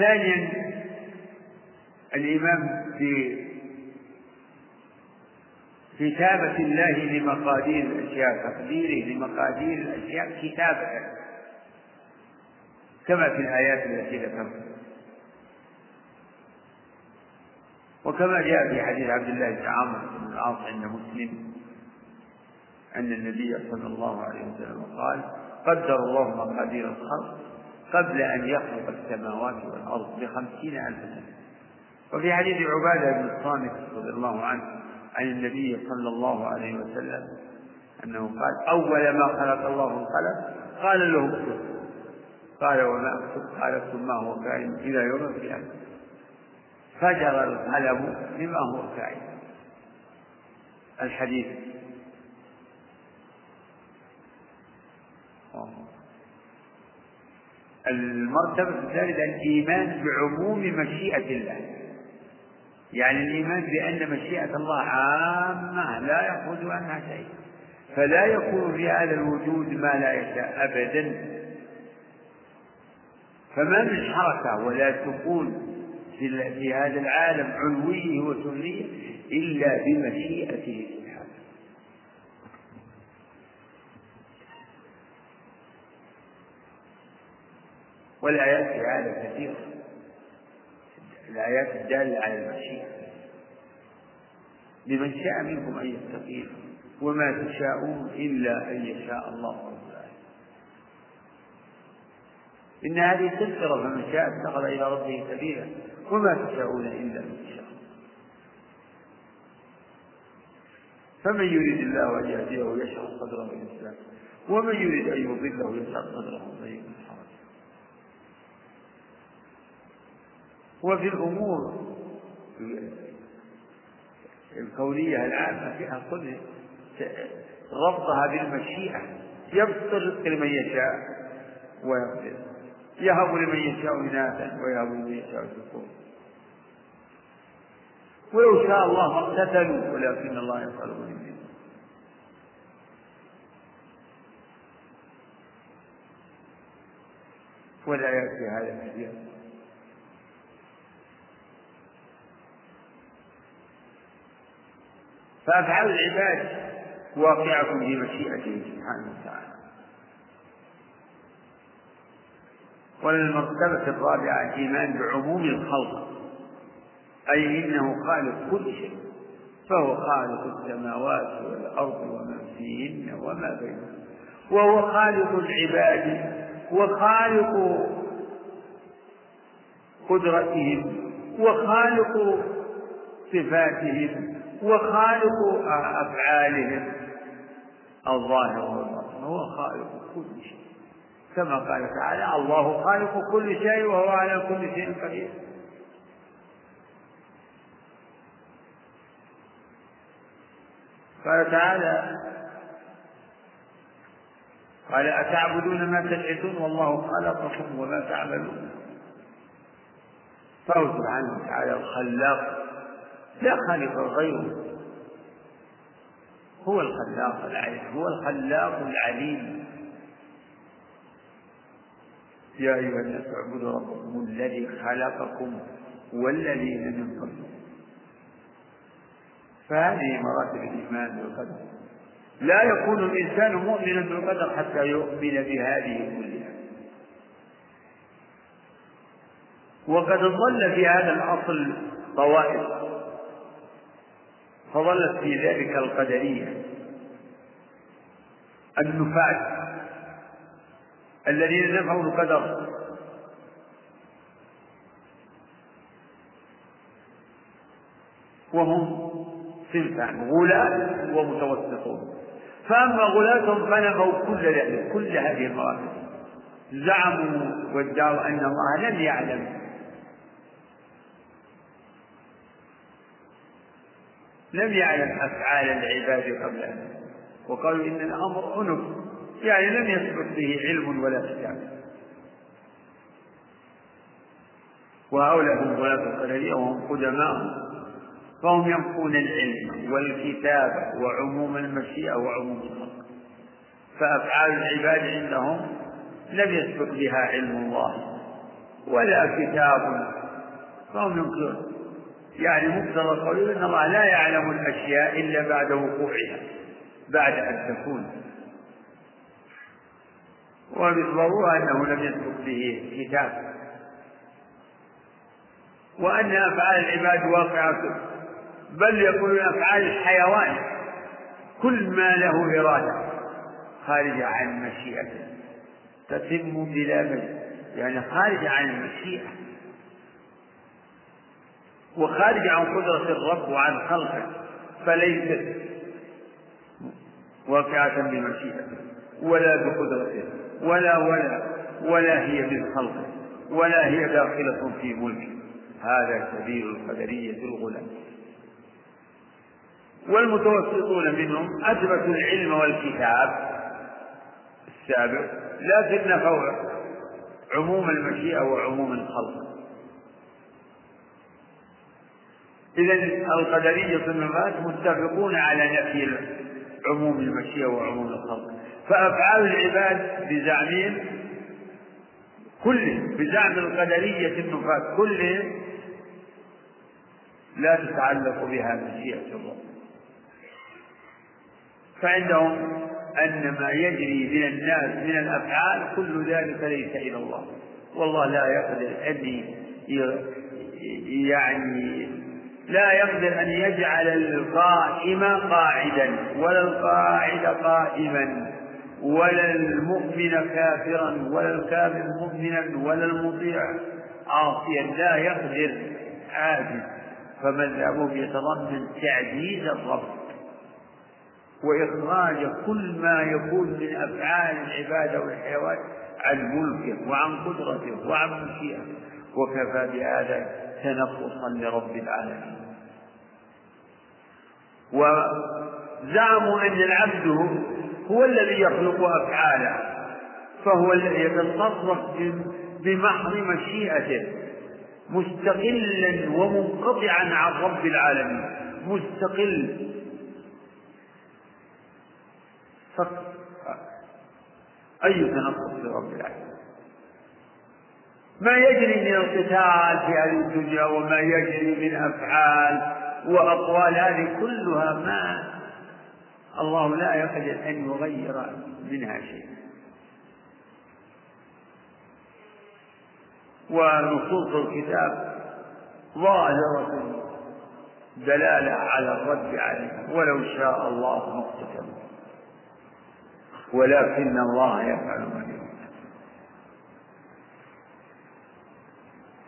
ثانيا الإيمان كتابة الله لمقادير الأشياء تقديره لمقادير الأشياء كتابة. كما في الآيات التي ذكرت. وكما جاء في حديث عبد الله بن عمرو بن العاص عند مسلم أن النبي صلى الله عليه وسلم قال قدر الله مقادير الخلق قبل أن يخلق السماوات والأرض بخمسين ألف سنة. وفي حديث عبادة بن الصامت رضي الله عنه عن النبي صلى الله عليه وسلم أنه قال أول ما خلق الله القلم قال له اكتب. قال وما اكتب؟ قال اكتب ما هو كائن إلى يوم القيامة. فجر القلم بما هو كائن. الحديث. المرتبة الثالثة الإيمان بعموم مشيئة الله. يعني الإيمان بأن مشيئة الله عامة لا يخرج عنها شيء. فلا يكون في هذا الوجود ما لا يشاء أبدا. فما من حركة ولا سكون في هذا العالم علويه وسفليه إلا بمشيئته. والآيات في هذا كثيرة الآيات الدالة على المشيئة. لمن شاء منكم أن يستقيم وما تشاءون إلا أن يشاء الله رب العالمين. إن هذه تذكرة فمن شاء اتخذ إلى ربه سبيلا وما تشاءون إلا أن يشاء. فمن يريد الله أن يهديه يشرح صدره للإسلام ومن يريد أن يضله يشرح صدره ضيقا وفي الأمور الكونية العامة فيها كل ربطها بالمشيئة. الرزق لمن يشاء ويقدر يهب لمن يشاء إناثا ويهب لمن يشاء الذكور ولو شاء الله ما اقتتلوا ولكن الله يفعل من يريد. والآيات في هذا كثيرة فأفعال العباد واقعة في مشيئته سبحانه وتعالى. وللمرتبة الرابعة الإيمان بعموم الخلق. أي إنه خالق كل شيء. فهو خالق السماوات والأرض وما فيهن وما بينهما وهو خالق العباد وخالق قدرتهم وخالق صفاتهم. وخالق أفعالهم الظاهر والباطن. هو خالق كل شيء. كما قال تعالى الله خالق كل شيء وهو على كل شيء قدير. قال تعالى قال أتعبدون ما تنحتون والله خلقكم وما تعملون. فهو سبحانه وتعالى الخلاق. لا خالق غيره هو الخلاق العليم هو الخلاق العليم. يا أيها الناس اعبدوا ربكم الذي خلقكم والذين من قبلكم. فهذه مراتب الإيمان بالقدر. لا يكون الإنسان مؤمنا بالقدر حتى يؤمن بهذه كلها. وقد ضل في هذا الأصل طوائف. فظلت في ذلك القدرية. النفاة الذين نفوا القدر. وهم صنفان غلاة ومتوسطون. فأما غلاتهم فنفوا كل ذلك كل هذه المراتب. زعموا وادعوا أن الله لم يعلم لم يعلم أفعال العباد قبل أن وقالوا إن الأمر أنف يعني لم يثبت به علم ولا كتاب. وهؤلاء هم غلاة القدرية وهم قدماء فهم ينفون العلم والكتاب وعموم المشيئة وعموم الخلق. فأفعال العباد عندهم لم يثبت بها علم الله ولا كتاب فهم ينكرون يعني مقتضى قوله إن الله لا يعلم الأشياء إلا بعد وقوعها بعد أن تكون. وبالضرورة أنه لم يسبق به كتاب. وأن أفعال العباد واقعة بل يقولون أفعال الحيوان كل ما له إرادة خارجه عن مشيئته تتم بلا مجد يعني خارجه عن المشيئه وخارج عن قدرة الرب وعن خلقه فليست واقعة بمشيئته ولا بقدرته ولا ولا ولا هي من خلقه ولا هي داخلة في ملكه. هذا سبيل القدرية الغلاة والمتوسطون منهم أثبتوا العلم والكتاب السابق لكن نفوا عموم المشيئة وعموم الخلق. إذا القدرية النفاة متفقون على نفي عموم المشيئة وعموم الخلق. فأفعال العباد بزعمهم كلهم بزعم القدرية النفاة كلهم لا تتعلق بها مشيئة الله. فعندهم أن ما يجري من الناس من الأفعال كل ذلك ليس إلى الله. والله لا يقدر أن يعني لا يقدر أن يجعل القائم قاعدا ولا القاعد قائما ولا المؤمن كافرا ولا الكافر مؤمنا ولا المطيع. عاصيا لا يقدر عاجز. فمذهبهم يتضمن تعجيز الرب. وإخراج كل ما يكون من أفعال العبادة والحيوان عن ملكه وعن قدرته وعن مشيئته. وكفى بهذا تنقصا لرب العالمين. وزعموا أن العبد هو الذي يخلق أفعاله فهو الذي يتصرف بمحض مشيئته مستقلا ومنقطعا عن رب العالمين مستقل. أي تنقص لرب العالمين ما يجري من القتال في هذه الدنيا وما يجري من أفعال وأقوال هذه كلها ما الله لا يقدر أن يغير منها شيء ونصوص الكتاب ظاهرة دلالة على الرد عليه ولو شاء الله ما ولكن الله يفعل ما يريد.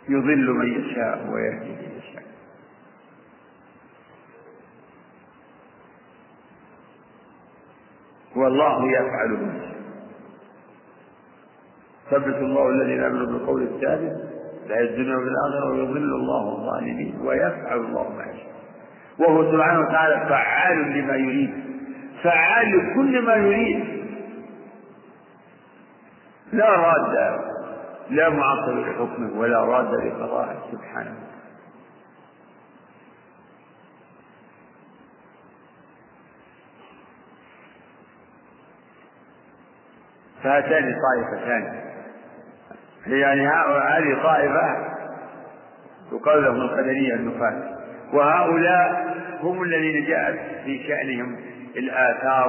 يضل من يشاء ويهدي من يشاء. والله يفعل ثبت الله الذين آمنوا بالقول الثابت لا الدنيا والاخره ويضل الله الظالمين ويفعل الله ما يشاء. وهو سبحانه وتعالى فعال لما يريد. فعال لكل ما يريد. لا راد لا معقب لحكمه ولا راد لقضائه سبحانه فهاتان طائفتان. يعني هذه طائفة يقال لهم القدرية النفاة وهؤلاء هم الذين جاءت في شأنهم الآثار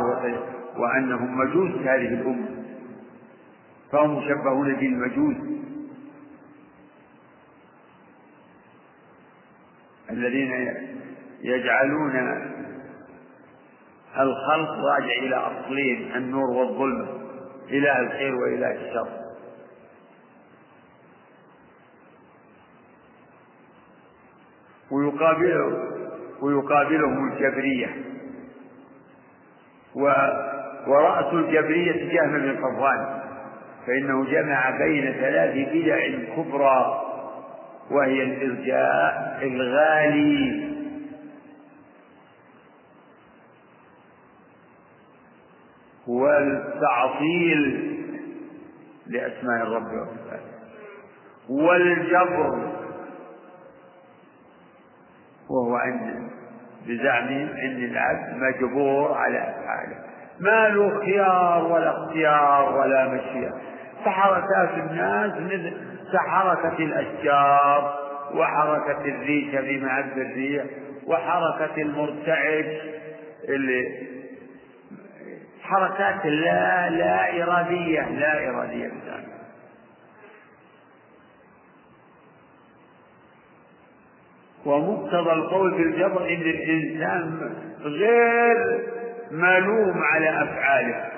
وأنهم مجوس هذه الأمة. فهم مشبهون بالمجوس. الذين يجعلون الخلق راجع إلى أصلين النور والظلمة. إله الخير وإله الشر. ويقابله ويقابلهم الجبرية. و ورأس الجبرية جهم بن صفوان. فإنه جمع بين ثلاث بدع كبرى وهي الإرجاء الغالي والتعطيل لأسماء الرب وصفاته والجبر وهو أن بزعمهم أن العبد مجبور على أفعاله. ما له خيار ولا اختيار ولا مشيئة. فحركات الناس مثل كحركة الأشجار وحركة الريشة في معد الريح وحركة المرتعش اللي حركات لا لا إرادية لا إرادية بذلك ومقتضى القول بالجبر إن الإنسان غير ملوم على أفعاله.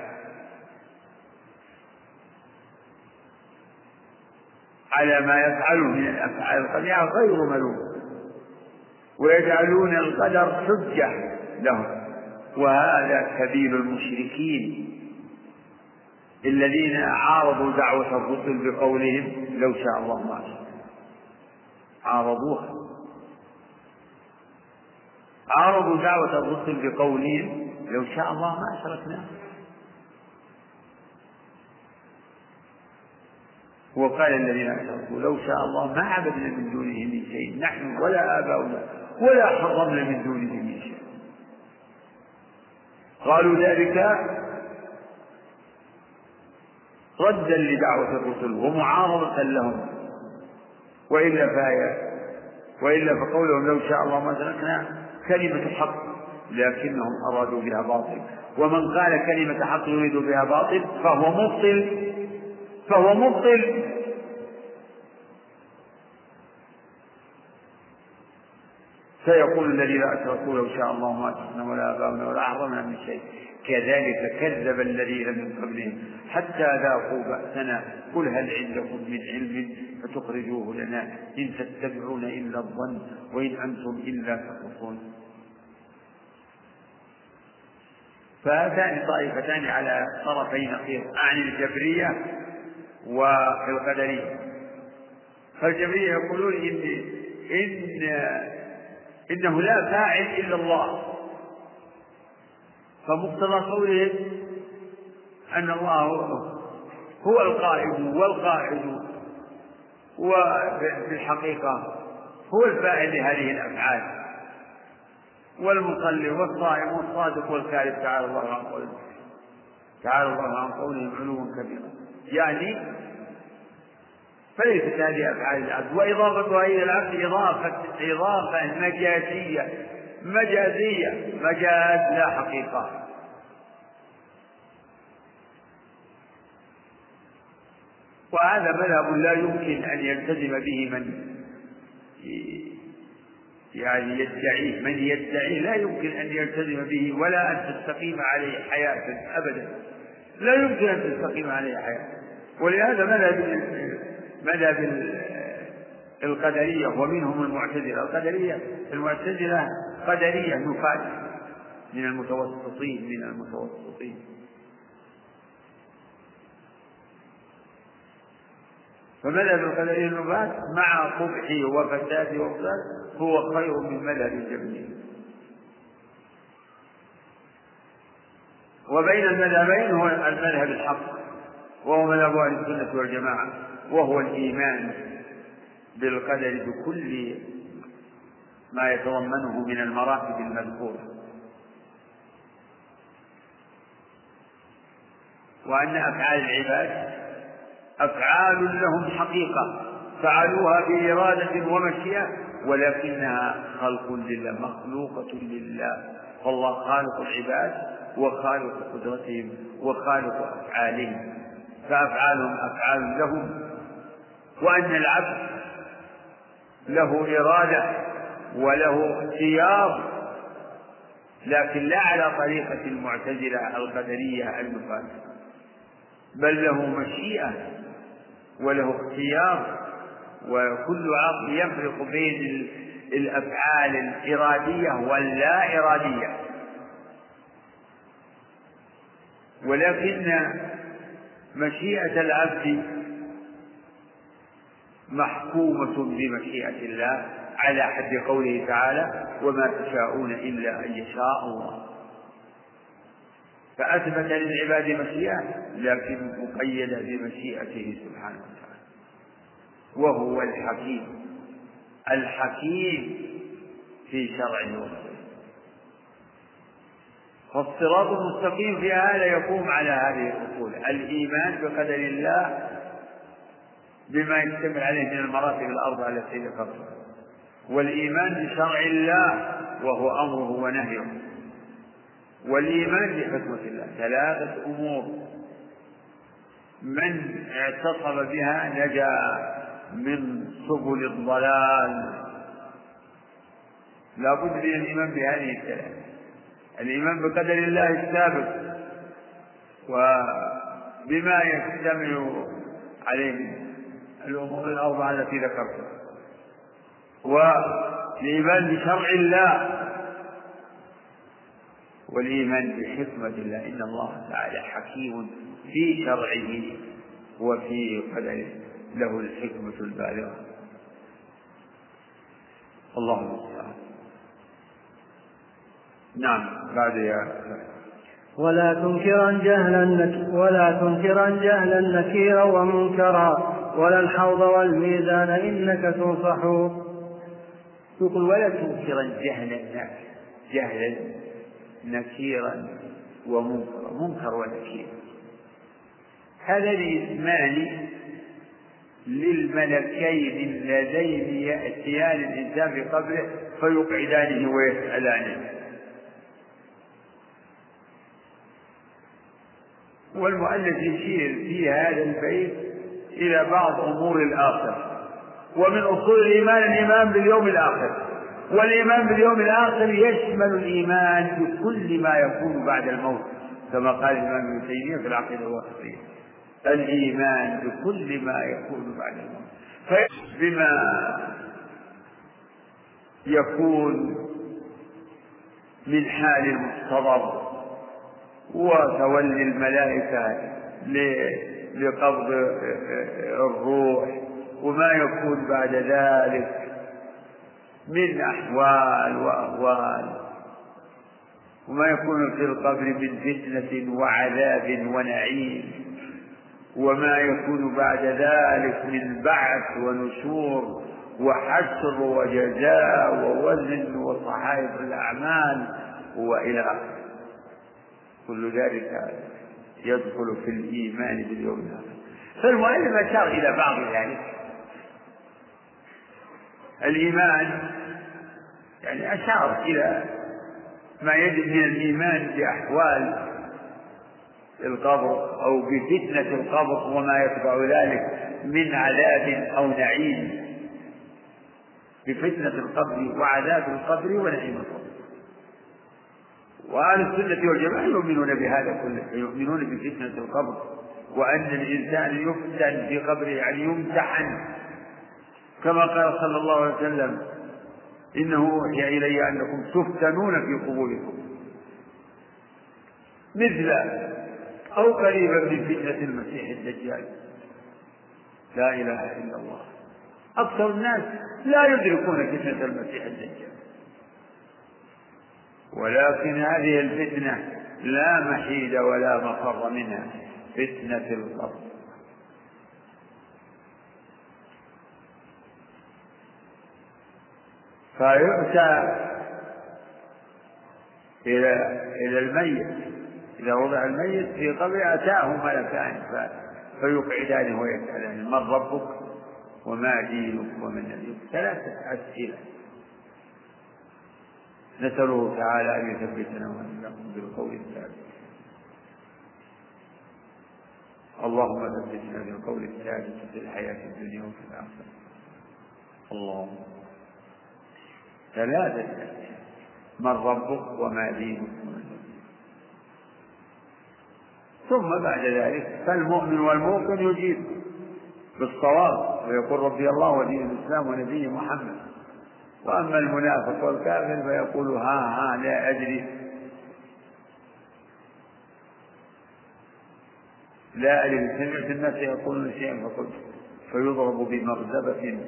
على ما يفعله من الأفعال القبيحه غير ملوم. ويجعلون القدر حجة لهم. وهذا سبيل المشركين الذين عارضوا دعوة الرسل بقولهم لو شاء الله ما عارضوها. عارضوا دعوة الرسل بقولهم لو شاء الله ما أشركنا. وقال الذين أشركوا لو شاء الله ما عبدنا من دونه من شيء نحن ولا آباؤنا ولا حرمنا من دونه من شيء. قالوا ذلك ردا لدعوة الرسل ومعارضة لهم. وإلا فهي وإلا فقولهم لو شاء الله ما تركنا كلمة حق لكنهم أرادوا بها باطل. ومن قال كلمة حق يريد بها باطل فهو مبطل فهو مبطل. سيقول الذين أشركوا لو شاء الله ما أشركنا ولا آباؤنا ولا أحرمنا من شيء. كذلك كذب الذين من قبلهم حتى ذاقوا بأسنا. قل هل عندكم من علم فتخرجوه لنا إن تتبعون إلا الظن وإن أنتم إلا تخرصون. فهاتان طائفتان على طرفي نقيض. عن الجبرية والقدرية فالجبرية يقولون إن إن إنه لا فاعل إلا الله. فمقتضى قولهم أن الله هو القائم والقائد وفي الحقيقة هو الفاعل لهذه الأفعال. والمصلي والصائم والصادق والكاذب. تعالى الله عن قولهم تعالى الله عن قولهم علوا كبيرا. يعني فليست هذه أفعال العبد. وإضافتها إلى العبد إضافة إضافة مجازية. مجازية. مجاز لا حقيقة. وهذا مذهب لا يمكن أن يلتزم به من يعني يدعيه من يدعيه لا يمكن أن يلتزم به ولا أن تستقيم عليه حياة أبدا. لا يمكن أن تستقيم عليه حياة. ولهذا مذهب مذهب القدرية ومنهم المعتزلة. القدرية المعتزلة قدرية نفاة من المتوسطين من المتوسطين. فمذهب القدرية النفاة مع قبحه وفساده وفساده هو خير من مذهب الجبرية وبين المذهبين هو المذهب الحق وهو مذهب أهل السنة والجماعة. وهو الإيمان بالقدر بكل ما يتضمنه من المراتب المذكورة. وأن أفعال العباد أفعال لهم حقيقة فعلوها بإرادة ومشيئة ولكنها خلق لله مخلوقة لله. فالله خالق العباد وخالق قدرتهم وخالق أفعالهم فأفعالهم أفعال لهم وأن العبد له إرادة وله اختيار لكن لا على طريقة المعتزلة القدرية المفاسدة بل له مشيئة وله اختيار وكل عقل يفرق بين الأفعال الإرادية واللا إرادية. ولكن مشيئة العبد محكومة بمشيئة الله على حد قوله تعالى وما تشاءون إلا أن يشاء الله. فأثبت للعباد مشيئة لكن مقيدة بمشيئته سبحانه وتعالى. وهو الحكيم. الحكيم في شرعه وقدره فالصراط المستقيم في هذا يقوم على هذه الأصول. الإيمان بقدر الله بما يشتمل عليه من المراتب الأربعة التي ذكرتها والإيمان بشرع الله وهو أمره ونهيه. والإيمان بحكمة الله. ثلاثة أمور. من اعتصم بها نجا من سبل الضلال. لا بد من الإيمان بهذه الثلاثة. الإيمان بقدر الله الثابت وبما يجتمع عليه الأمور الأربعة التي ذكرتها. والإيمان بشرع الله. والإيمان بحكمة الله. إن الله تعالى حكيم في شرعه وفي قدره. له الحكمة البالغة. اللهم المستعان. نعم بعد يا ولا تنكرا جهلا ولا تنكرا جهلا نكيرا ومنكرا. ولا الحوض والميزان إنك تنصح يقول ولا تنكرا جهلا جهلا نكيرا ومنكرا. منكر ونكير. هذان اسمان للملكين اللذين يأتيان الإنسان في قبره فيقعدانه ويسألانه. والمؤلف يشير في هذا البيت إلى بعض أمور الآخرة ومن أصول الإيمان الإيمان باليوم الآخر. والإيمان باليوم الآخر يشمل الإيمان بكل ما يكون بعد الموت. كما قال الإمام ابن تيمية في العقيدة الواسطية. الإيمان بكل ما يكون بعد الموت. بما يكون من حال المحتضر وتولي الملائكة لقبض الروح وما يكون بعد ذلك من أحوال وأهوال وما يكون في القبر من فتنة وعذاب ونعيم وما يكون بعد ذلك من بعث ونشور وحشر وجزاء ووزن وصحائف الأعمال وإلى آخره. كل ذلك يدخل في الإيمان باليوم الآخر. فالمؤلف أشار إلى بعض ذلك. الإيمان يعني أشار إلى ما يجب من الإيمان بأحوال القبر أو بفتنة القبر وما يتبع ذلك من عذاب أو نعيم. بفتنة القبر وعذاب القبر ونعيم القبر. وأهل السنة والجماعة يؤمنون بهذا كله يؤمنون بفتنة القبر وأن الإنسان يفتن في قبره يعني يمتحن. كما قال صلى الله عليه وسلم إنه أوحي إلي أنكم تفتنون في قبوركم. مثل أو قريبا من فتنة المسيح الدجال. لا إله إلا الله. أكثر الناس لا يدركون فتنة المسيح الدجال. ولكن هذه الفتنة لا محيد ولا مفر منها فتنة القبر. فيؤتى إلى إلى الميت إذا وضع الميت في قبر أتاه ملكان فيقعدانه ويسألانه من ربك وما دينك ومن نبيك؟ ثلاثة أسئلة. نسأله تعالى أن يثبتنا وإياكم بالقول الثابت. اللهم ثبتنا بالقول الثابت في الحياة الدنيا وفي الآخرة. اللهم. ثلاثة من ربك وما دينك ثم بعد ذلك فالمؤمن والموقن يجيب بالصواب ويقول ربي الله ودين الإسلام ونبي محمد. وأما المنافق والكافر فيقول ها ها لا أدري. لا أدري سمعت الناس يقولون شيئا فقلت فيضرب بمغزبة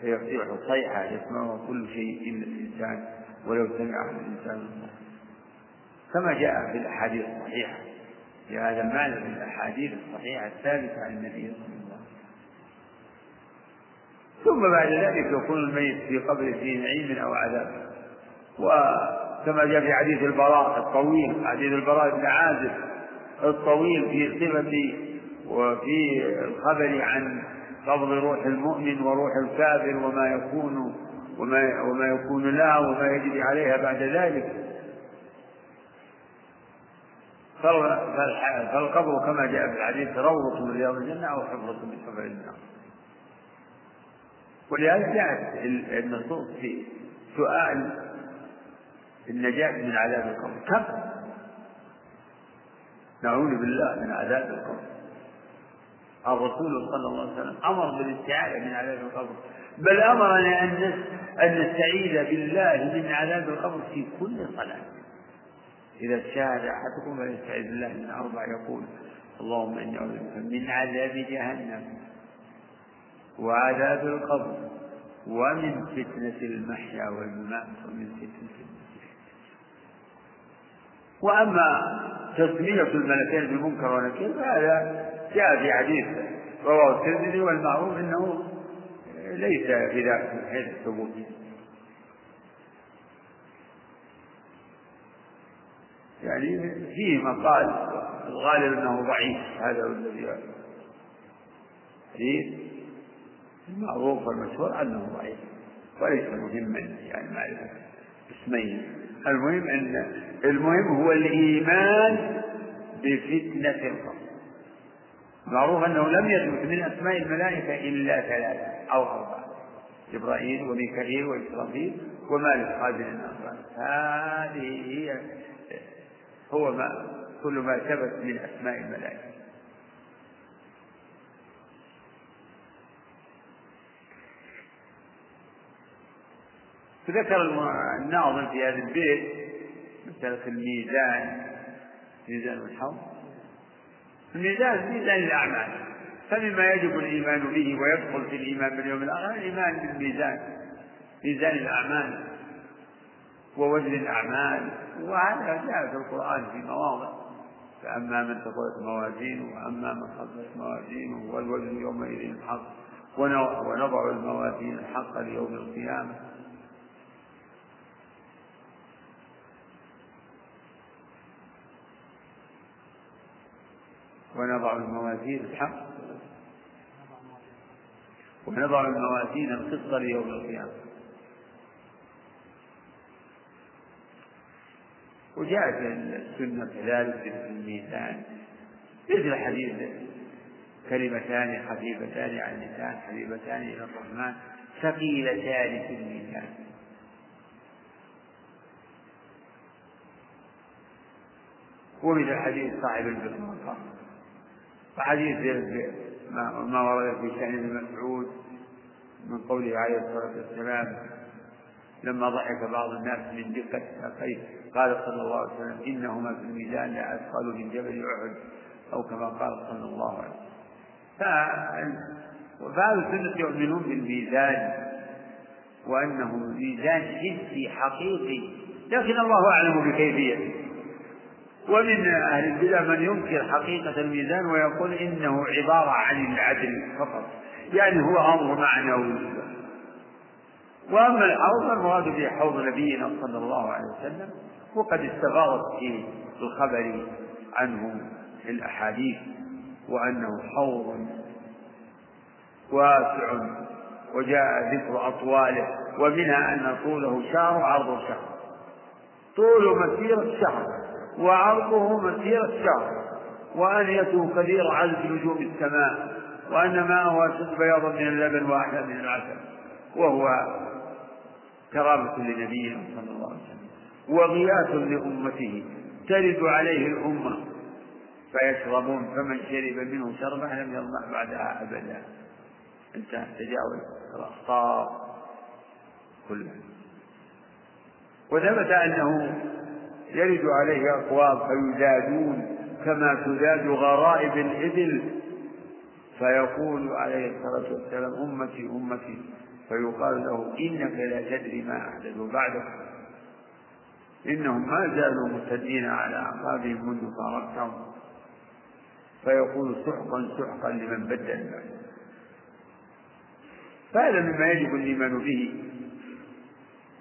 فيصيح صيحة يسمعها كل شيء إلا الإنسان ولو سمعه الإنسان. كما جاء في الأحاديث الصحيحة. في هذا المعنى في الأحاديث الصحيحة الثابتة عن النبي صلى الله عليه وسلم. ثم بعد ذلك يكون الميت في قبره في نعيم أو عذاب. وكما جاء في حديث البراء الطويل حديث البراء بن عازب الطويل في صفة وفي الخبر عن قبض روح المؤمن وروح الكافر وما يكون وما وما يكون لها وما يجري عليها بعد ذلك. فالقبر كما جاء في الحديث روضة من رياض الجنة أو حفرة من حفر النار. ولهذا جاءت النصوص في سؤال النجاة من عذاب القبر. كم؟ نعوذ بالله من عذاب القبر. الرسول صلى الله عليه وسلم أمر بالاستعاذة من عذاب القبر. بل أمرنا أن أن نستعيذ بالله من عذاب القبر في كل صلاة. إذا شاهد أحدكم فليستعيذ بالله من أربع يقول اللهم إني أعوذ بك من عذاب جهنم. وعذاب القبر ومن فتنة المحيا والممات ومن فتنة المسيح وأما تسمية الملكين بمنكر ونكير فهذا جاء في حديث رواه الترمذي والمعروف أنه ليس بذلك من حيث الثبوت. يعني فيه مقال الغالب إنه ضعيف هذا الذي حديث المعروف والمشهور أنه ضعيف وليس مهما يعني معرفه اسمين. المهم أن المهم هو الإيمان بفتنة القبر معروف أنه لم يثبت من أسماء الملائكة إلا ثلاثة أو أربعة جبرائيل وميكائيل وإسرافيل ومالك قادر النصر هذه هي هو ما كل ما ثبت من أسماء الملائكة. ذكر الناظم في هذا البيت مسألة الميزان ميزان الحوض الميزان ميزان الأعمال. فمما يجب الإيمان به ويدخل في الإيمان باليوم الآخر الإيمان بالميزان. ميزان الأعمال. ووزن الأعمال. وهذا جاء في القرآن في مواضع. فأما من ثقلت موازينه وأما من خفت موازينه والوزن يومئذ الحق. ونضع الموازين الحق ليوم القيامة. ونضع الموازين الحق. ونضع الموازين القسط ليوم القيامة. وجاءت السنة كذلك في الميزان. مثل حديث كلمتان خفيفتان عن اللسان حبيبتان إلى الرحمن ثقيلتان في الميزان. ومثل حديث صاحب البر وحديث ما ورد في شأن ابن مسعود من قوله عليه الصلاة والسلام لما ضحك بعض الناس من دقة ساقيه قال صلى الله عليه وسلم إنهما في الميزان لأثقل من جبل أحد أو كما قال صلى الله عليه وسلم. فأهل السنة يؤمنون بالميزان وأنه ميزان حسي حقيقي لكن الله أعلم بكيفيته. ومن أهل البدع من ينكر حقيقة الميزان ويقول إنه عبارة عن العدل فقط. يعني هو أمر معنوي. وأما الحوض فالمراد به حوض نبينا صلى الله عليه وسلم وقد استفاضت في الخبر عنه الأحاديث وأنه حوض واسع وجاء ذكر أطواله ومنها أن طوله شهر وعرضه شهر. طول مسيرة شهر. وعرضه مسيرة شهر وأنيته كثير عدد نجوم السماء وأن ماءه أشد بياضا من اللبن وأحلى من العسل وهو كرامة لنبينا صلى الله عليه وسلم وغياث لأمته ترد عليه الأمة فيشربون فمن شرب منه شربة لم يظمأ بعدها أبدا. انتهى تجاوز الأخطار كلها. وثبت أنه يرد عليه أقوام فيزادون كما تزاد غرائب الإبل. فيقول عليه الصلاة والسلام أمتي أمتي. فيقال له إنك لا تدري ما أحدثوا بعدك. إنهم ما زالوا مرتدين على أعقابهم منذ فارقتهم. فيقول سحقا سحقا لمن بدل فهذا مما يجب الإيمان به.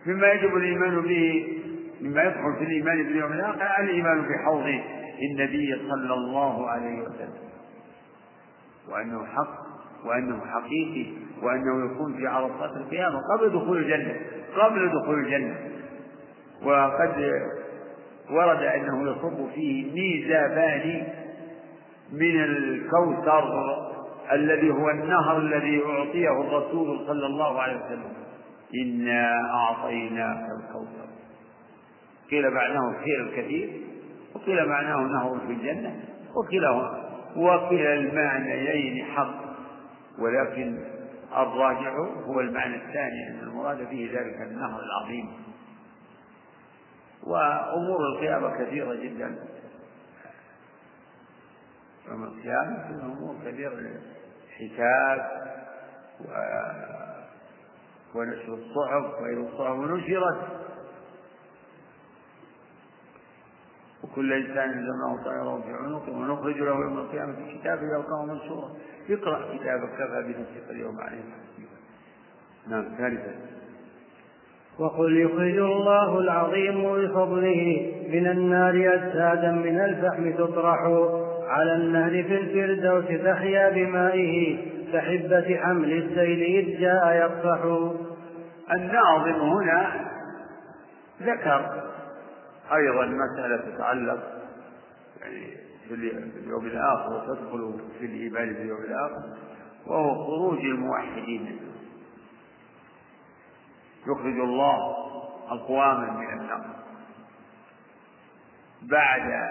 مما يجب الإيمان به مما يدخل في الإيمان باليوم الآخر الإيمان بحوض النبي صلى الله عليه وسلم. وأنه حق وأنه حقيقي وأنه يكون في عرصات القيامة قبل دخول الجنة قبل دخول الجنة. وقد ورد أنه يصب فيه ميزابان من الكوثر الذي هو النهر الذي أعطيه الرسول صلى الله عليه وسلم. إنا أعطيناك الكوثر. قيل معناه الخير الكثير وقيل معناه نهر في الجنة وكلاهما وكلا المعنيين حق ولكن الراجع هو المعنى الثاني أن المراد به ذلك النهر العظيم. وأمور القيامة كثيرة جدا. يوم القيامة فيها أمور كثيرة حساب و... ونشر الصحف وإذا الصحف نشرت وكل إنسان ألزمناه طائره في عنقه ونخرج له يوم القيامة كتابا يلقاه منشورا. اقرأ كتابك كفى بنفسك اليوم عليه نعم ثالثا. وقل يخرج الله العظيم بفضله من النار أجسادا من الفحم تطرح على النهر في الفردوس تحيا بمائه كحبة حمل السيل إذ جاء يقصح الناظم هنا ذكر أيضا مسألة تتعلق يعني في اليوم الآخر وتدخل في الإيمان اليوم الآخر وهو خروج الموحدين. يخرج الله أقواما من النار. بعد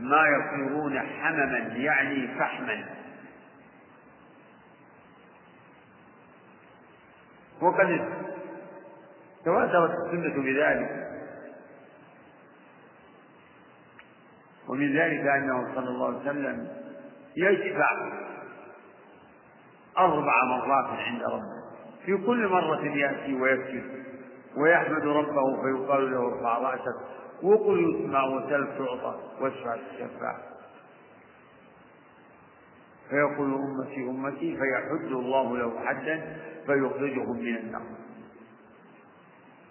ما يصيرون حمما يعني فحما. وقد تواترت السنة بذلك. ومن ذلك أنه صلى الله عليه وسلم يشفع أربع مرات عند ربه. في كل مرة يأتي ويكشف ويحمد ربه فيقال له ارفع رأسك وقل يسمع وسل تعطى واشفع تشفع فيقول أمتي أمتي فيحد الله له حدا فيخرجهم من النار.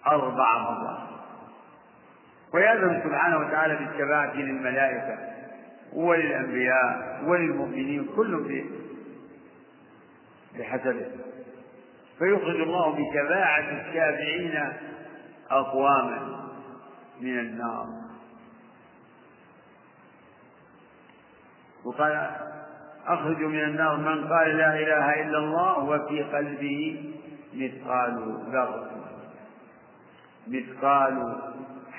أربع مرات. ويأذن سبحانه وتعالى بالشفاعة للملائكة وللأنبياء وللمؤمنين كل بحسبه. فيخرج الله بشفاعة الشافعين أقواما من النار. وقال أخرج من النار من قال لا إله إلا الله وفي قلبه مثقال ذرة. مثقال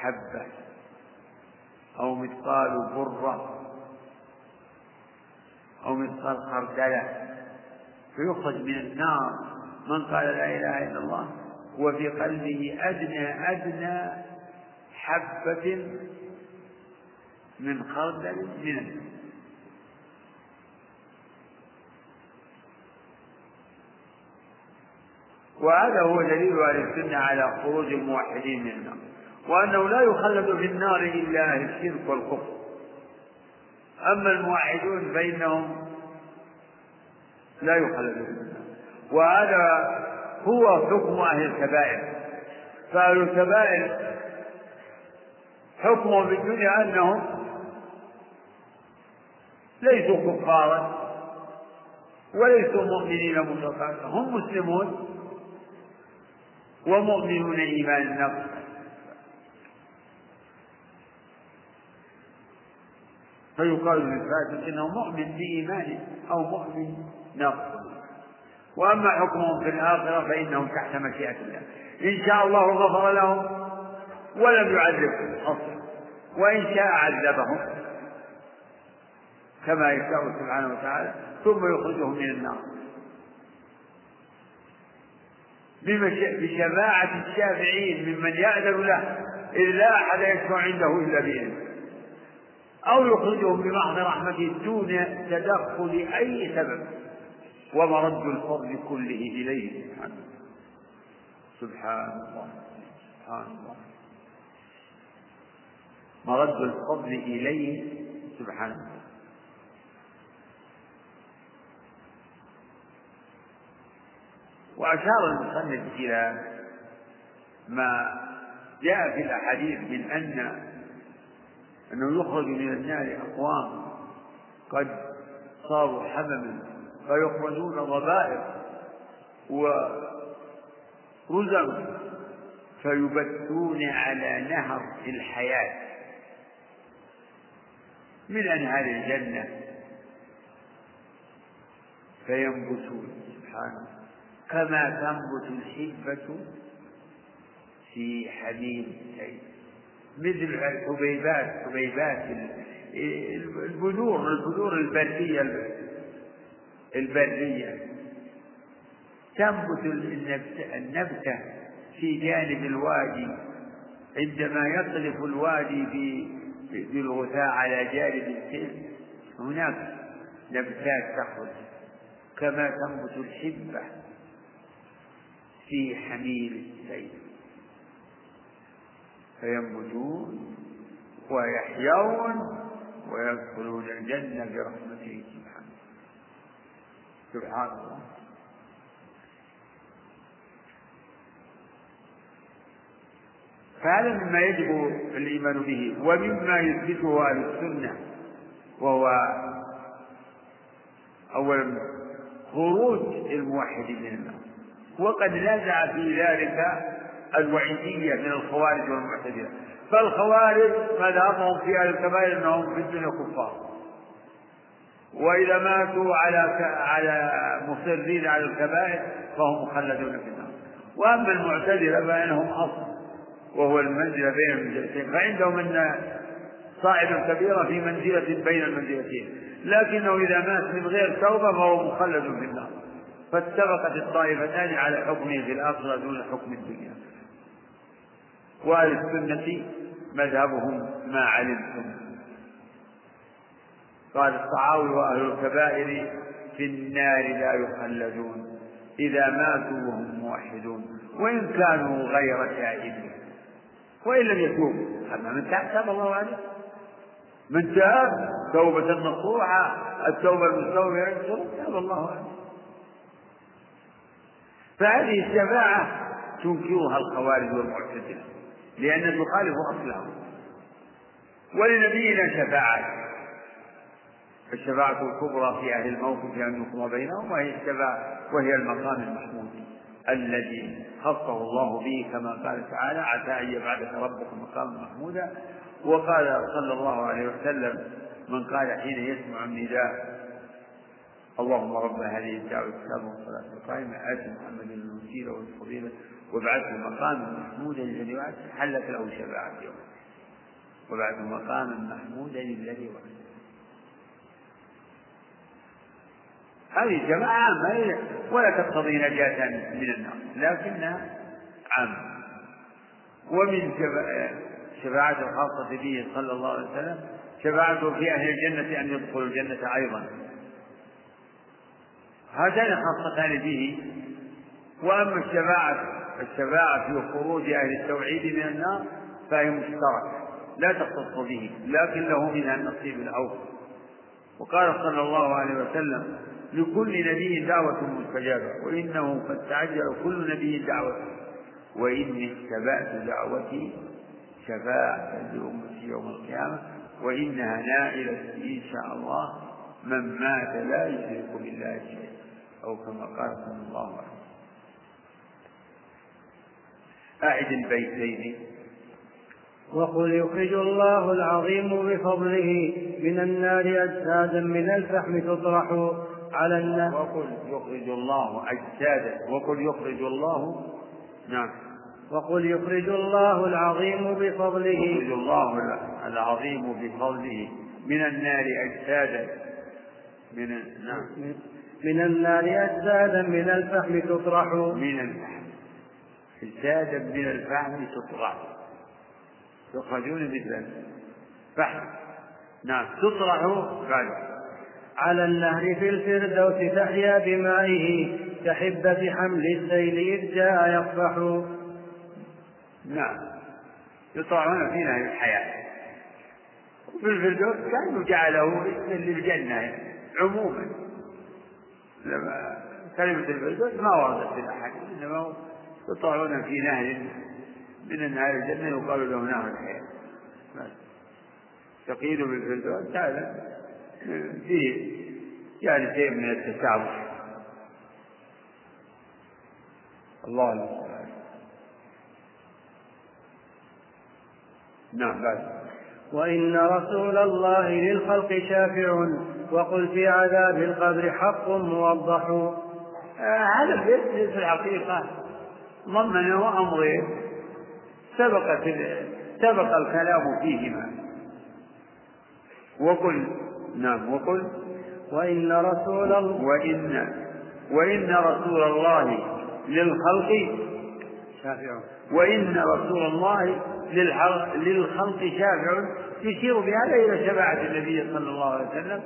حبة أو مثقال برة أو مثقال خردلة فيخرج من النار. من قال لا إله إلا الله وفي قلبه أدنى أدنى حبة من خردل من النار. وهذا هو دليل أهل السنة على خروج الموحدين من النار. وأنه لا يخلد في النار إلا أهل الشرك والكفر. أما الموحدون فإنهم لا يخلدون في النار. وهذا هو حكم أهل الكبائر. فأهل الكبائر حكمهم في الدنيا أنهم ليسوا كفارا وليسوا مؤمنين مطلقا. هم مسلمون ومؤمنون إيمان النفس فيقال للفاسق إنه مؤمن بايمانه أو مؤمن نفسه وأما حكمهم في الآخرة فإنهم تحت مشيئة الله. إن شاء الله غفر لهم ولم يعذبهم أصلا. وإن شاء عذبهم كما يشاء سبحانه وتعالى ثم يخرجهم من النار. بشفاعة الشافعين ممن يأذن له إذ لا أحد يشفع عنده إلا بإذنه. أو يخرجهم بمحض رحمته دون تدخل أي سبب. ومرد الفضل كله إليه. سبحانه سبحان الله. سبحان الله. مرد الفضل إليه. سبحانه وأشار المصنف إلى ما جاء في الأحاديث من أن أنه يخرج من النار أقوام قد صاروا حمما فيخرجون ضبائر ورزق فيبثون على نهر الحياة. من أنهار الجنة؟ فينبتون سبحانه. كما تنبت الحبة في حميم السيل مثل الحبيبات حبيبات البذور البذور البرية البرية. تنبت النبتة في جانب الوادي عندما يطلف الوادي بالغثاء على جانب السيل هناك نبتات تخرج كما تنبت الحبة في حميل السيل. فينبتون ويحيون ويدخلون الجنة برحمته سبحانه. سبحان الله. فهذا مما يجب الإيمان به ومما يثبته أهل السنة وهو أولا خروج الموحد من النار. وقد نزع في ذلك الوعيدية من الخوارج والمعتزلة. فالخوارج مذهبهم في أهل الكبائر أنهم في الدنيا كفار. وإذا ماتوا على على مصرين على الكبائر فهم مخلدون في النار. وأما المعتزلة فإنهم أصل وهو المنزلة بين المنزلتين. فعندهم أن صاحب الكبيرة في منزلة بين المنزلتين. لكنه إذا مات من غير توبة فهو مخلد في النار. فاتفقت الطائفتان على حكمه في الآخرة دون حكم الدنيا. وأهل السنة مذهبهم ما علمتم. قال الصحاوي وأهل الكبائر في النار لا يخلدون إذا ماتوا وهم موحدون وإن كانوا غير تائبين. وإن لم يتوبوا أما من تاب تاب الله عليه. من تاب توبة نصوحة التوبة المستوفية تاب الله عليه. فهذه الشفاعة تنكرها الخوارج والمعتزلة. لأن تخالف أصلهم ولنبينا شفاعات الشفاعة الكبرى في أهل الموقف أن يقضى بينهم وهي الشفاعة وهي المقام المحمود الذي خصه الله به كما قال تعالى عسى أن يبعثك ربك مقاما محمودا. وقال صلى الله عليه وسلم من قال حين يسمع النداء اللهم رب هذه الدعوة التامة والصلاة القائمة آت محمد الوسيلة والفضيلة وابعثه مقاما محمودا الذي وعد حلت له شفاعة يوم. وابعثه مقاما محمودا الذي وعد. هذه جماعة عامة ولا تقتضي نجاة من النار لكنها عامة ومن شفاعة الخاصة به صلى الله عليه وسلم شفاعته في أهل الجنة أن يدخلوا الجنة أيضا. هاتان خاصتان به. وأما الشفاعة الشفاعة في خروج أهل التوحيد من النار فهي مشتركة لا تختص به لكن له منها النصيب الأوفى وقال صلى الله عليه وسلم لكل نبي دعوة مستجابة وإنه قد تعجل كل نبي دعوته وإني اتبعت دعوتي شفاعة لأمتي يوم القيامة وإنها نائلة إن شاء الله من مات لا يشرك بالله شيئا. أو كما قال صلى الله عليه وسلم أعد البيتين وقل يخرج الله العظيم بفضله من النار أجسادا من الفحم تطرح على النار وقل يخرج الله أجسادا. وقل يخرج الله نعم. وقل يخرج الله العظيم بفضله. يخرج الله العظيم بفضله من النار أجسادا. من نعم. من النار أجسادا من الفحم تطرح. من أجسادا من الفحم تطرح يخرجون مثل الفحم نعم تطرح بعد على النهر في الفردوس تحيا بمائه كحبة حمل السيل إذ جاء يصفح. نعم يطلعون في نهر الحياة. وفي الفردوس كانوا جعله اسما للجنة عموما. كلمة الفردوس ما وردت في الأحاديث إنما يطلعون في نهر من نهر الجنة يقال له نهر الحياة. تقيد بالفردوس هذا فيه يعني شيء من التشابه. الله المستعان نعم بعد. وإن رسول الله للخلق شافع وقل في عذاب القبر حق موضح. آه هذا في الحقيقة. ضمنه أمرين سبقت سبق الكلام فيهما. وقل نعم وقل. وإن رسول الله وإن وإن رسول الله للخلق شافع وإن رسول الله للخلق شافع يشير بهذا إلى شفاعة النبي صلى الله عليه وسلم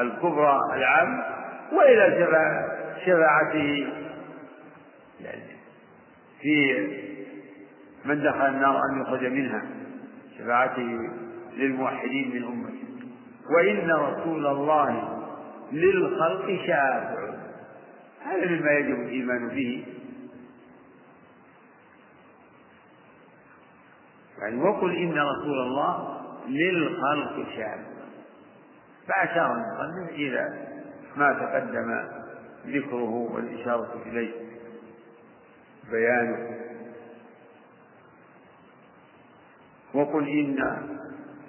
الكبرى العام وإلى شفاعته. في من دخل النار أن يخرج منها شفاعته للموحدين من أمته. وإن رسول الله للخلق شافع. هذا مما يجب الإيمان به. يعني وقل إن رسول الله للخلق شافع. فأشار المصنف إلى ما تقدم ذكره والإشارة إليه. بيانه وقل إن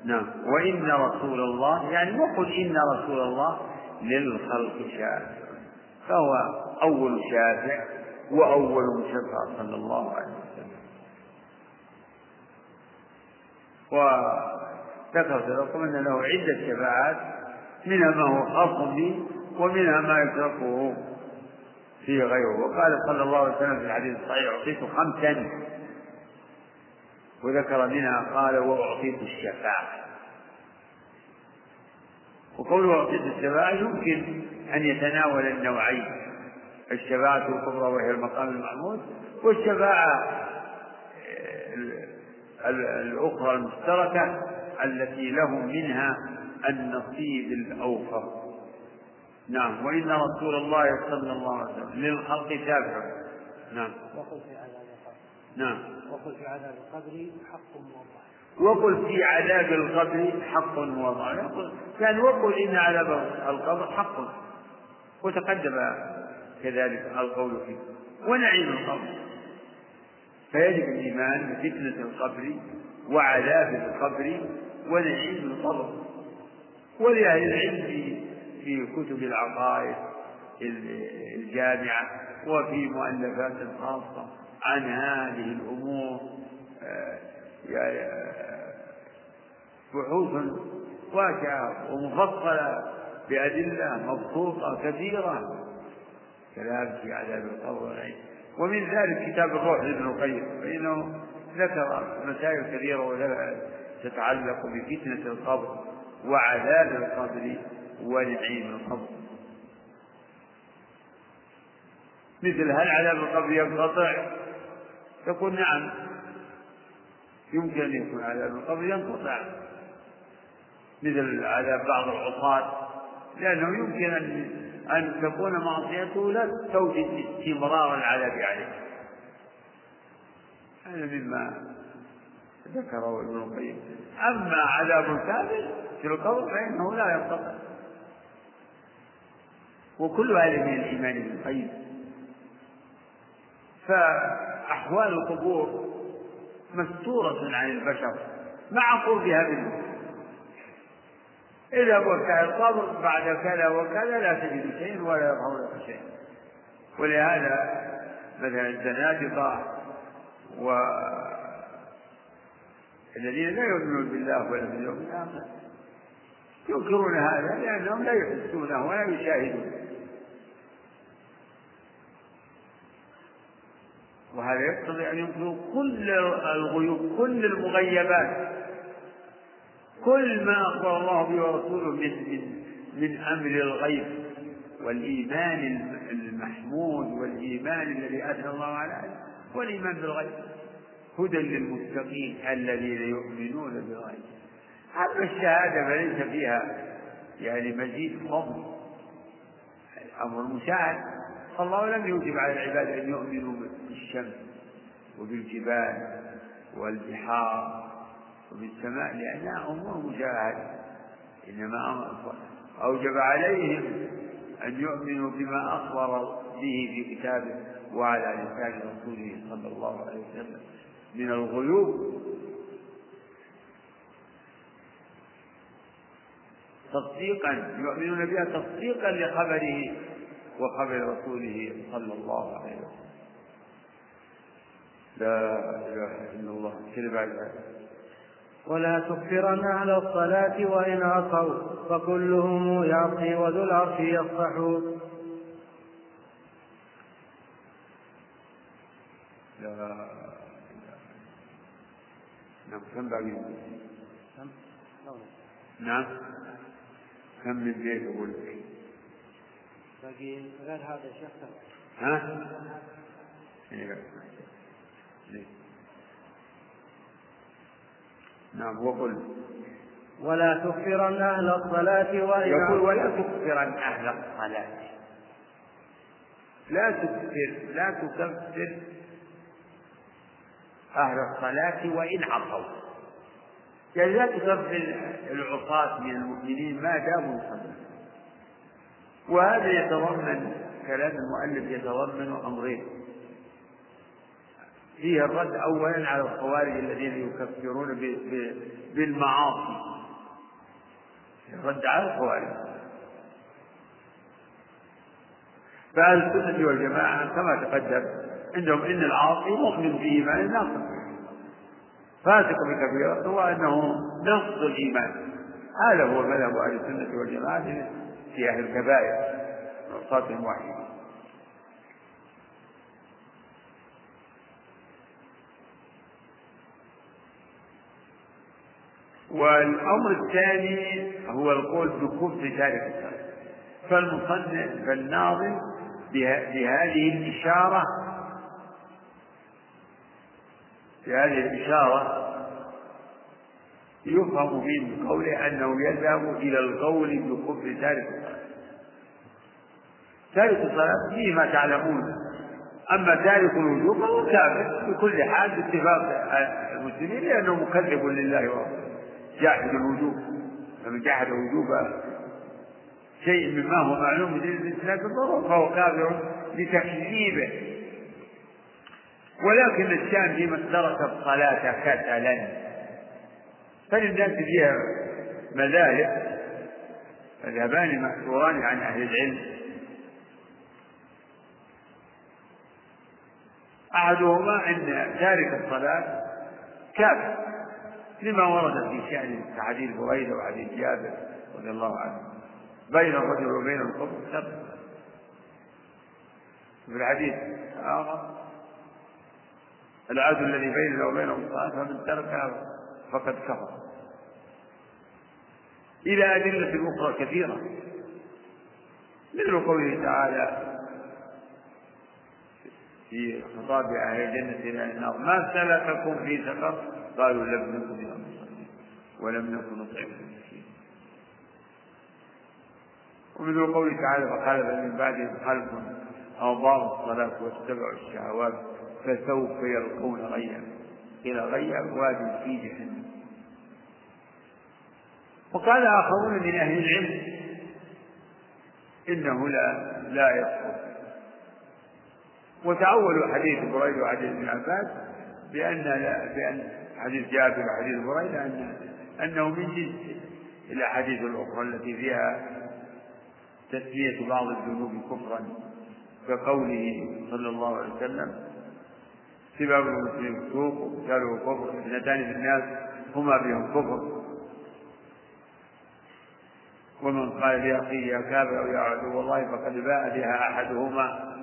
نعم. وإن رسول الله يعني وقل إن رسول الله للخلق شافع. فهو أول شافع وأول مشفع صلى الله عليه وسلم. وذكرت لكم أن له عدة شفاعات منها ما هو خاص به ومنها ما يتركه. فيه غيره. وقال صلى الله عليه وسلم في الحديث الصحيح أعطيت خمسا وذكر منها قال وأعطيت الشفاعة. وقوله أعطيت الشفاعة يمكن أن يتناول النوعين الشفاعة الكبرى وهي المقام المحمود والشفاعة الأخرى المشتركة التي لهم منها النصيب الأوفر. نعم. وإن رسول الله صلى الله عليه وسلم للخلق شافع نعم. وقل في عذاب القبر. نعم. وقل في عذاب القبر حق موضح وقل في عذاب القبر حق وضع. كان وقل إن عذاب القبر حق. وتقدم كذلك القول فيه. ونعيم القبر. فيجب الإيمان بفتنة القبر وعذاب القبر ونعيم القبر. ولأهل العلم في كتب العقائد الجامعة وفي مؤلفات خاصة عن هذه الأمور آه، بحوث واسعة ومفصلة بأدلة مبسوطة كثيرة. كلام في عذاب القبر والعين. ومن ذلك كتاب الروح لابن القيم فإنه ذكر مسائل كثيرة تتعلق بفتنة القبر وعذاب القبر. ونعيم القبر. مثل هل عذاب القبر ينقطع؟ يقول نعم. يمكن أن يكون عذاب القبر ينقطع. مثل عذاب بعض العصاة لأنه يمكن أن أن تكون معصيته لا توجد استمرار العذاب عليه هذا مما ذكره ابن القيم. أما عذاب الكافر في القبر فإنه لا ينقطع. وكل هذا من الإيمان بالغيب فأحوال القبور مستورة عن البشر مع قربها منه إذا وسع القبر بعد كذا وكذا لا تجد شيء ولا يظهر لك شيء. ولهذا مثلا الزنادقة و الذين لا يؤمنون بالله ولا باليوم الآخر ينكرون هذا لأنهم لا يحسونه ولا يشاهدون وهذا يقتضي أن ينكروا كل الغيوب كل المغيبات. كل ما أخبر الله به ورسوله من من من أمر الغيب والإيمان المحمود والإيمان الذي أثنى الله على والإيمان بالغيب. هدى للمتقين الذين يؤمنون بالغيب. أما الشهادة فليس فيها يعني مزيد فضل الأمر المشاهد فالله لم يوجب على العباد أن يؤمنوا بالشمس وبالجبال والبحار وبالسماء لأنها أمور مشاهدة إنما أوجب عليهم أن يؤمنوا بما أخبر به في كتابه وعلى لسان رسوله صلى الله عليه وسلم من الغيوب. تصديقا يؤمنون بها تصديقا لخبره وخبر رسوله صلى الله عليه وسلم. لا إله إلا الله. كذب ولا تكفرن أهل الصلاة وإن عصوا فكلهم يعصي وذو العرش يصفح لا نعم كم باقي نعم كم من بيت أقول لك؟ باقي غير هذا شيخ؟ ها؟ نعم وقل. ولا تكفرن أهل الصلاة وإن يقول ولا تكفرن أهل الصلاة. لا تكفر لا تكفر أهل الصلاة وإن عصوا. يعني لا تكفر العصاة من المؤمنين ما داموا يصلون. وهذا يتضمن كلام المؤلف يتضمن أمرين. فيه الرد أولا على الخوارج الذين يكفرون بالمعاصي. الرد على الخوارج. فأهل السنة والجماعة كما تقدم عندهم إن العاصي مؤمن بإيمان ناقص فاسق بكبيرة هو أنه نقص الإيمان. هذا هو مذهب أهل السنة والجماعة في أهل الكبائر. عصاة الموحدين والأمر الثاني هو القول بكفر تارك الصلاة فالمصنف فالناظم بهذه الإشارة بهذه الإشارة يفهم من قوله أنه يذهب إلى القول بكفر تارك الصلاة تارك الصلاة فيه ما تعلمون. أما تارك الوجوب فهو كافر بكل حال باتفاق المسلمين لأنه مكذب لله ورسوله. جاحد الوجوب فمن جحد وجوب شيء مما هو معلوم من الإسلام بالضرورة فهو كافر لتكذيبه. ولكن الشام في من ترك الصلاة كسلا. فللناس فيها مذاهب مذهبان مأثوران عن أهل العلم. أحدهما أن تارك الصلاة كافر. لما ورد في شأن حديث بريدة وحديث جابر رضي الله عنه. بين الرجل وبين الكفر ترك في الحديث آخر العهد الذي بيننا وبينهم الصلاة فمن تركها فقد كفر. إلى أدلة أخرى كثيرة. مثل قوله تعالى في خطاب أهل الجنة إلى النار ما سلككم في سقر قالوا لم نكن من المصلين ولم نكن نطعم المسكين. ومثل قوله تعالى فخلف من بعدهم خلف أضاعوا الصلاة واتبعوا الشهوات فسوف يلقون غيا. قيل غيا واد في جهنم. وقال آخرون من أهل العلم إنه لا لا يسقط وتأولوا حديث بريدة وحديث ابن عباس بأن لا بأن حديث جابر وحديث بريدة أن أنه من جنس الأحاديث الأخرى التي فيها تسمية بعض الذنوب كفرا كقوله صلى الله عليه وسلم سباب المسلم فسوق وقتاله كفر اثنتان في الناس هما بهم كفر. ومن قال لأخيه يا كافر أو يا عدو الله فقد باء بها أحدهما.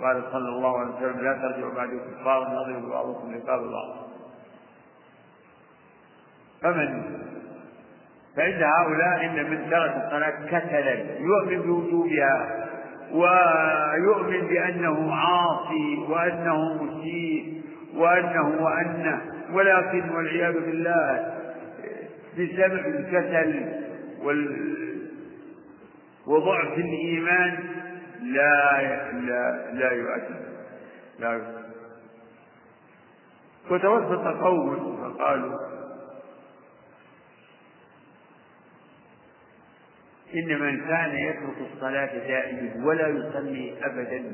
قال صلى الله عليه وسلم لا ترجعوا بعد كفار نضرب بعضكم رقاب بعض. فمن؟ فإن هؤلاء إن من ترك الصلاة كسلا يؤمن بوجوبها ويؤمن بأنه عاصي وأنه مسيء وأنه وأنه ولكن والعياذ بالله بسبب الكسل وال وضعف الإيمان لا لا لا يؤدي لا يؤدي. وتوسط قوم فقالوا إن من كان يترك الصلاة دائما ولا يصلي أبدا.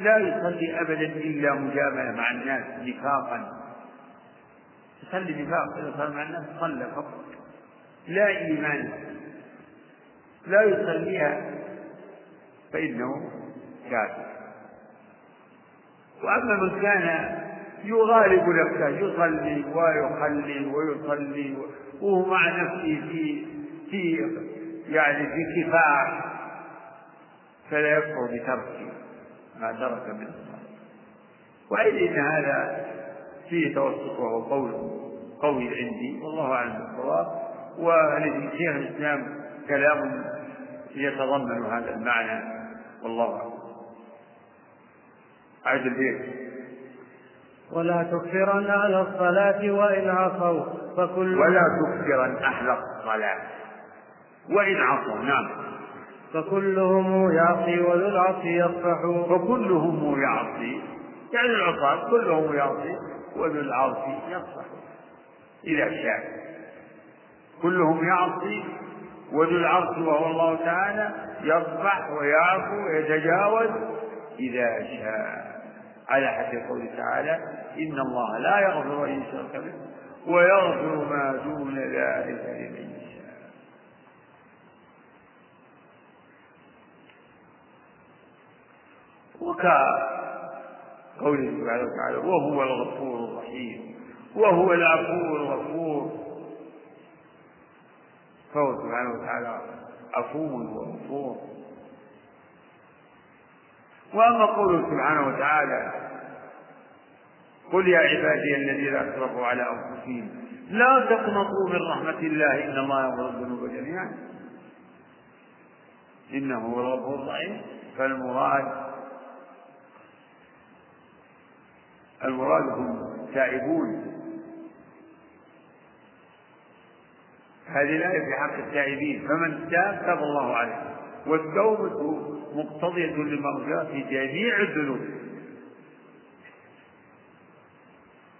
لا يصلي أبدا إلا مجاملة مع الناس نفاقا. يصلي نفاق إذا صلى مع الناس صلى فقط. لا إيمان. لا يصليها فإنه كافر. وأما من كان يغالب نفسه يصلي ويخلي ويصلي وهو مع نفسه في في يعني في كفاح فلا يكفر بترك ما ترك من الصلاة وإذ إن هذا فيه توسط وهو قول قوي عندي والله أعلم بالصواب. ولشيخ الإسلام كلام يتضمن هذا المعنى والله أعلم. أعد البيت. ولا تكفرن أهل الصلاة وإن عصوا فكل ولا تكفرن أهل الصلاة. وإن عصوا. نعم. فكلهم يعصي وذو العصي يصفح فكلهم يعصي. يعني العصاة كلهم يعصي وذو العصي يصفح إذا شاء. كلهم يعصي وذو العرش وهو الله تعالى يصفح ويعفو ويتجاوز إذا شاء. على حد قوله تعالى إن الله لا يغفر أن يشرك به ويغفر ما دون ذلك لمن وكقوله سبحانه وتعالى وهو الغفور الرحيم وهو العفو الغفور. فهو سبحانه وتعالى عفو وغفور. وأما قوله سبحانه وتعالى قل يا عبادي الذين أسرفوا على أنفسهم لا تقنطوا من رحمة الله إن الله يغفر الذنوب جميعا. إنه هو الغفور الرحيم. فالمراد المراد هم تائبون. هذه الآية في حق التائبين. فمن تاب تاب الله عليه. والتوبة مقتضية للمغفرة في جميع الذنوب.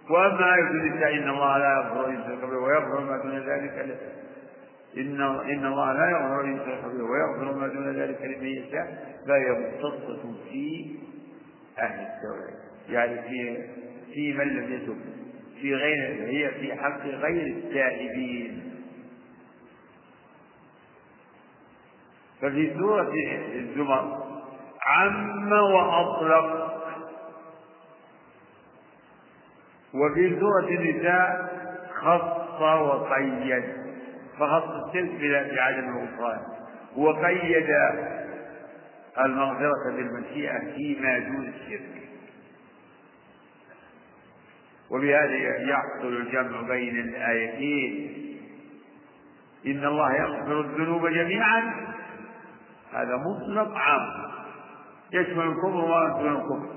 وأما آية النساء إن الله لا يغفر أن يشرك به ويغفر ما دون ذلك إن إن الله لا يغفر أن يشرك به ويغفر ما دون ذلك لمن يشاء. فهي مختصة في أهل التوحيد يعني في في من لم يتب في غير هي في حق غير التائبين. ففي سورة الزمر عم وأطلق. وفي سورة النساء خص وقيد. فخص الشرك بعدم الغفران وقيد المغفرة بالمشيئة فيما دون الشرك. وبهذا يحصل الجمع بين الآيتين. إن الله يغفر الذنوب جميعا. هذا مطلق عام. يشمل الكفر ويشمل الكفر.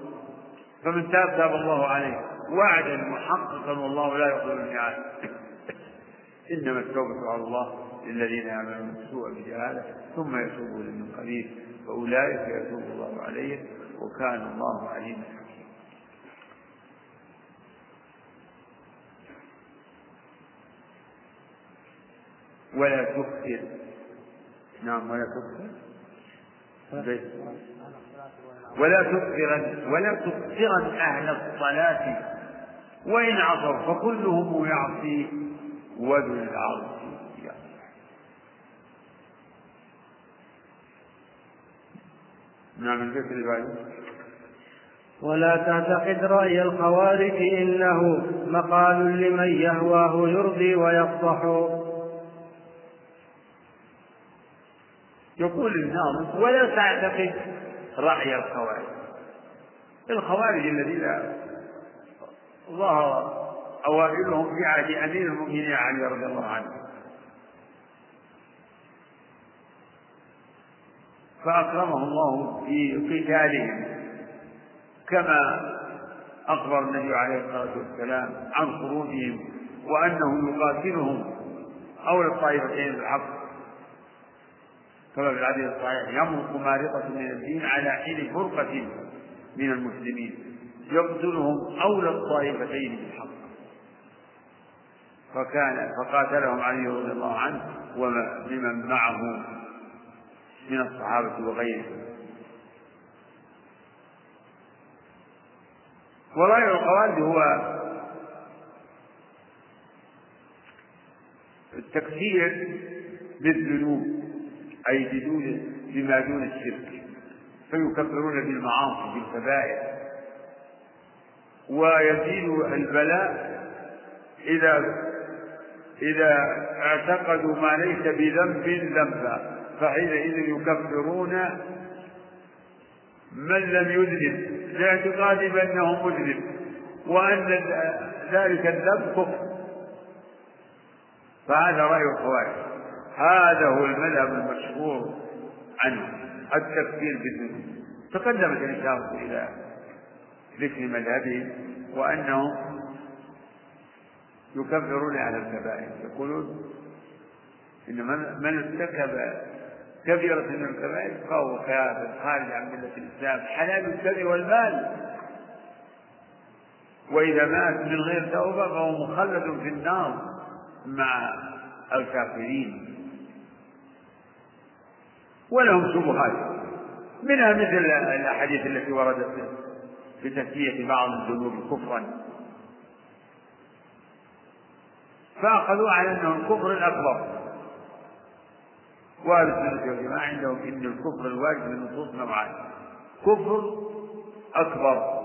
فمن تاب تاب الله عليه. وعدا محققا والله لا يغفر الميعاد إنما التوبة على الله للذين يعملون السوء بجهاله ثم يتوبون من قريب فأولئك يتوب الله عليهم وكان الله عليما حكيما. ولا تكثر. نعم ولا تكثر. ولا تكثرن ولا تكثرن أهل الصلاة. وإن عصوا فكلهم يعصي وذو العرش. نعم اللي ولا تعتقد رأي الخوارج إنه مقال لمن يهواه يرضي ويفضح. يقول الناظم ولا تعتقد رأي الخوارج. الخوارج الذين ظهر أوائلهم في عهد أمير المؤمنين علي رضي الله عنه. فأكرمه الله في قتالهم كما أخبر النبي عليه الصلاة والسلام عن خروجهم وأنه يقاتلهم أو الطائفتين بالحق. في الحديث الصحيح يمرق مارقة من الدين على حين فرقة من المسلمين. يقتلهم أولى الطائفتين بالحق. فكان فقاتلهم علي رضي الله عنه ومن معه من الصحابة وغيرهم. ورأي الخوارج هو التكفير بالذنوب. أي بدون بما دون الشرك فيكفرون بالمعاصي بالكبائر. ويزيد البلاء إذا إذا اعتقدوا ما ليس بذنب ذنبا فحينئذ يكفرون من لم يذنب. لاعتقاد بأنه مذنب. وأن ذلك الذنب كفر. فهذا رأي الخوارج. هذا هو المذهب المشهور عنه التكفير بالذنوب تقدمت الإشارة إلى ذكر مذهبهم وأنهم يكفرون على الكبائر. يقولون إن من, من ارتكب كبيرة من الكبائر فهو كافر خارج عن ملة الإسلام حلال الدم والمال. وإذا مات من غير توبة فهو مخلد في النار مع الكافرين. ولهم شبهات. منها مثل الأحاديث التي وردت في تسمية بعض الذنوب كفرا. فأخذوا على أنه الكفر الأكبر. وأهل السنة والجماعة عندهم أن الكفر الواجب من نصوص نوعان. كفر أكبر.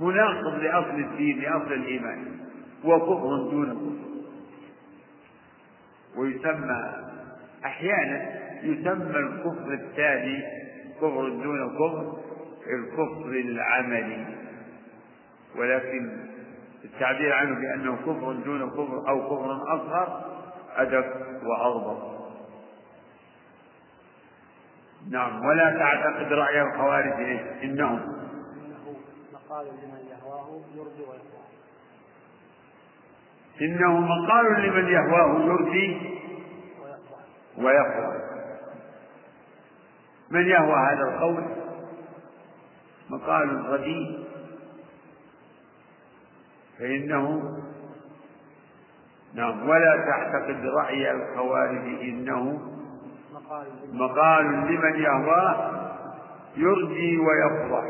مناقض لأصل الدين لأصل الإيمان. وكفر دون كفر. ويسمى أحيانا يسمى الكفر الثاني كفر دون كفر الكفر العملي. ولكن التعبير عنه بأنه كفر دون كفر أو كفر أصغر أدق وأضبط نعم ولا تعتقد رأي الخوارج؟ إنهم. إنه مقال لمن يهواه يرضي ويهواه إنه مقال لمن يهواه يرضي ويقوى من يهوى هذا القول؟ مقال رديء فإنه نعم ولا تعتقد رأي الخوارج إنه مقال لمن يهواه يرجي ويفرح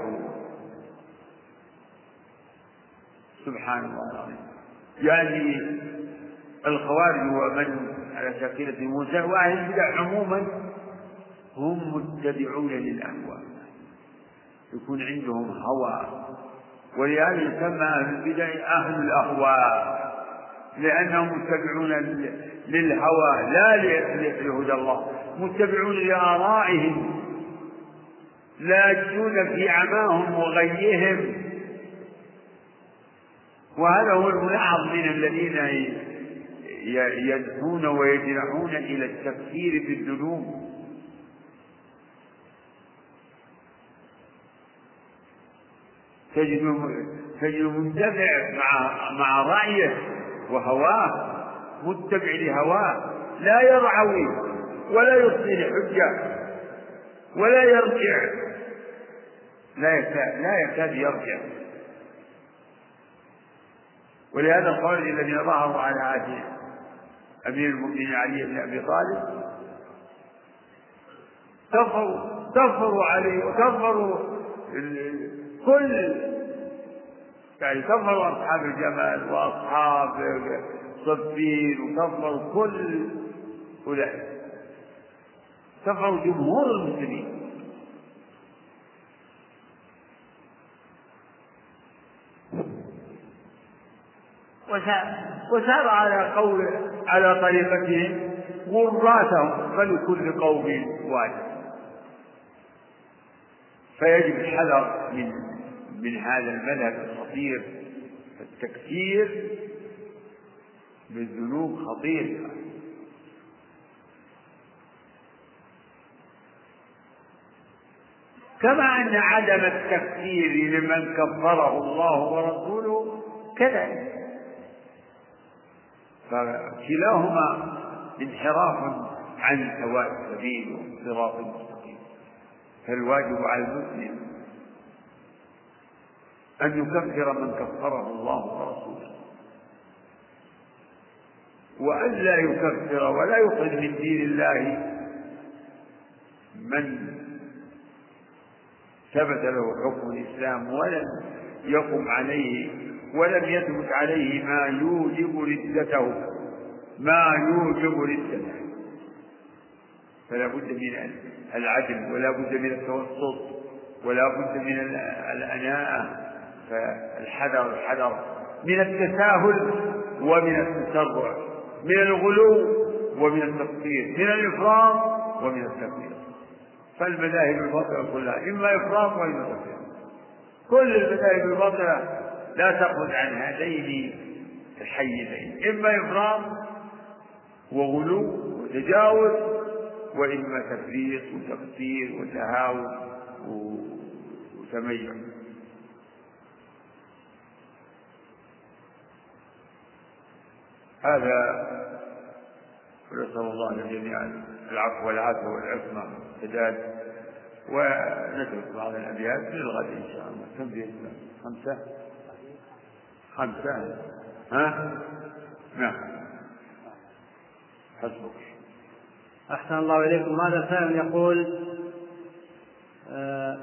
سبحان الله. العظيم يعني الخوارج ومن على شاكلة موسى وأهل البدع عموما هم متبعون للأهواء يكون عندهم هوى. ولهذا يسمى أهل البدع أهل الأهواء. لأنهم متبعون للهوى لا لهدى الله. متبعون لآرائهم. لاجون في عماهم وغيهم. وهذا هو الملاحظ من الذين يدعون ويجرحون إلى التفكير بالذنوب تجد تجد مندفع مع مع رأيه وهواه متبع لهواه لا يرعوي ولا يصلي لحجة ولا يرجع. لا يكاد لا يكاد يرجع. ولهذا الخوارج الذين ظهروا على عهد أمير المؤمنين علي بن أبي طالب كفروا كفروا عليه وكفروا كل يعني كفروا أصحاب الجمال وأصحاب صفين وكفروا كل أولئك. كفروا جمهور المسلمين. وسار على قول على طريقتهم غراتهم فلكل قوم واحد. فيجب الحذر من من هذا المذهب الخطير التكفير بالذنوب خطير. كما أن عدم التكفير لمن كفره الله ورسوله كذلك. فكلاهما انحراف عن سواء السبيل والصراط المستقيم. فالواجب على المسلم أن يكفر من كفره الله ورسوله. وألا يكفر ولا يخرج من دين الله من ثبت له حكم الإسلام ولم يقم عليه ولم يثبت عليه ما يوجب ردته ما يوجب ردته. فلا بد من العدل ولا بد من التوسط ولا بد من الأناءة. فالحذر الحذر من التساهل ومن التسرع من الغلو ومن التقصير من الإفراط ومن التفريط فالمذاهب الباطلة كلها إما إفراط وإما تفريط كل المذاهب الباطلة لا تخرج عن هذين الحيزين إما إفراط وغلو وتجاوز وإما تفريط وتقصير وتهاون وتميع هذا ونسأل الله للجميع العفو والعافية والعصمة والسداد ونترك بعض الأبيات للغد إن شاء الله. كم بيت خمسة. خمسة. ها؟ نعم. حسبك. أحسن الله إليكم. هذا سائل يقول آه،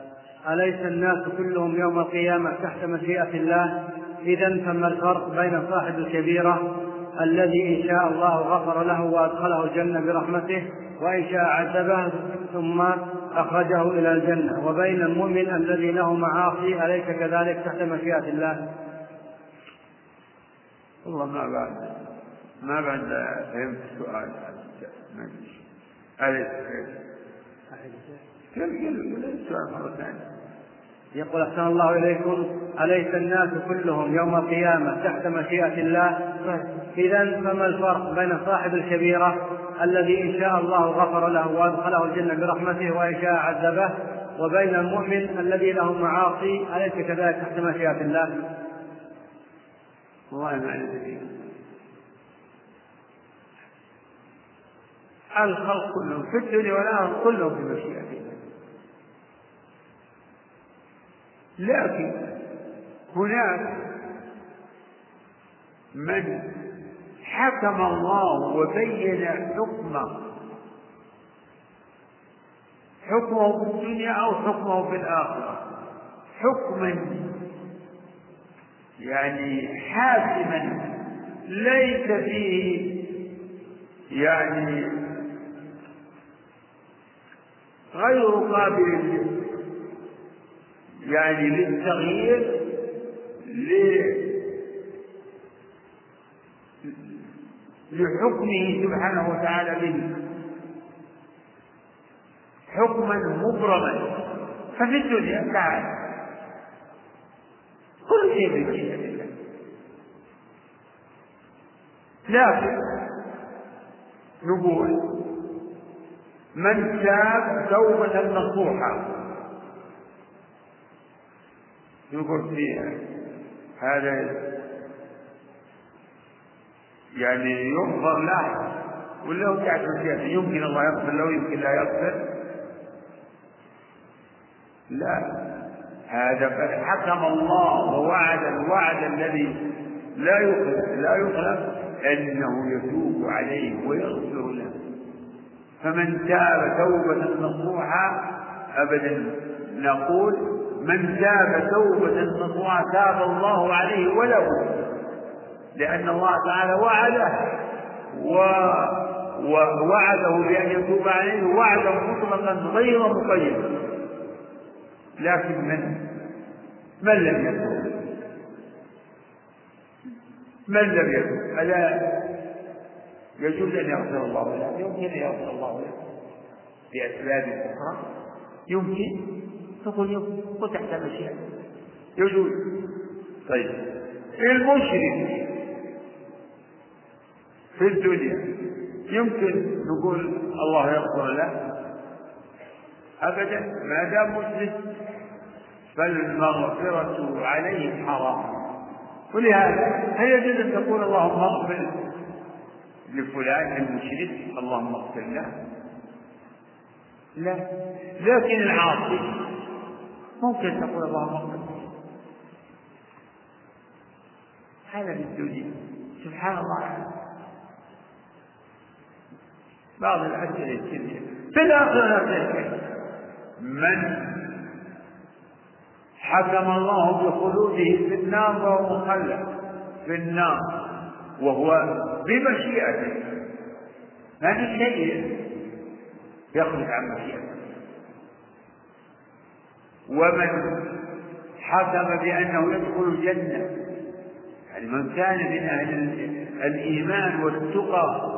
أليس الناس كلهم يوم القيامة تحت مشيئة الله؟ إذا فما الفرق بين صاحب الكبيرة الذي إن شاء الله غفر له وأدخله الجنة برحمته وإن شاء عذبه ثم أخرجه إلى الجنة. وبين المؤمن الذي له معاصي أليس كذلك تحت مشيئة الله؟ والله ما بعد ما بعد فهمت السؤال أليس كيف السؤال مرة ثانية. يقول أحسن الله إليكم أليس الناس كلهم يوم القيامة تحت مشيئة الله؟ إذا فما الفرق بين صاحب الكبيرة الذي إن شاء الله غفر له وأدخله الجنة برحمته وإن شاء عذبه وبين المؤمن الذي له معاصي أليس كذلك تحت مشيئة الله؟ والله ما الخلق كلهم في الدنيا والآخرة كلهم في مشيئة الله. لكن هناك من حكم الله وبين حكمه حكمه في الدنيا أو حكمه في الآخرة. حكما يعني حاسما ليس فيه يعني غير قابل يعني للتغيير لحكمه سبحانه وتعالى به حكما مبرما ففي الدنيا تعالى كل شيء بمشيئة الله لكن نقول من تاب توبة نصوحة يقول فيها هذا يعني يغفر له ولا هو قاعد يمكن الله يغفر له يمكن لا يغفر. لا. هذا قد حكم الله ووعد الوعد الذي لا يخلف لا يخلف أنه يتوب عليه ويغفر له. فمن تاب توبة نصوحا ابدا نقول من تاب توبة نصوحا تاب الله عليه وله لأن الله تعالى وعده و ووعده بأن يتوب عليه وعدا مطلقا غير مقيد. لكن من؟ من لم يتوب؟ من لم يتوب؟ ألا يجوز أن يغفر الله له؟ يمكن أن يغفر الله له بأسباب أخرى. يمكن. تقول يمكن وتحت مشيئة يجوز. طيب. المشرك في الدنيا يمكن نقول الله يغفر له؟ أبدا. ما دام مسلم فالمغفرة عليه حرام. ولهذا هل يجوز أن تقول اللهم اغفر لفلان المشرك؟ اللهم اغفر له. لا. لكن العاصي ممكن تقول اللهم اغفر هذا في الدنيا سبحان الله. بعض الأسئلة يصير في الآخرة من حكم الله بخلوده في النار وهو مخلد. في النار. وهو بمشيئته. في شيء يخرج عن مشيئته. ومن حكم بأنه يدخل الجنة. يعني من كان من أهل الإيمان والتقى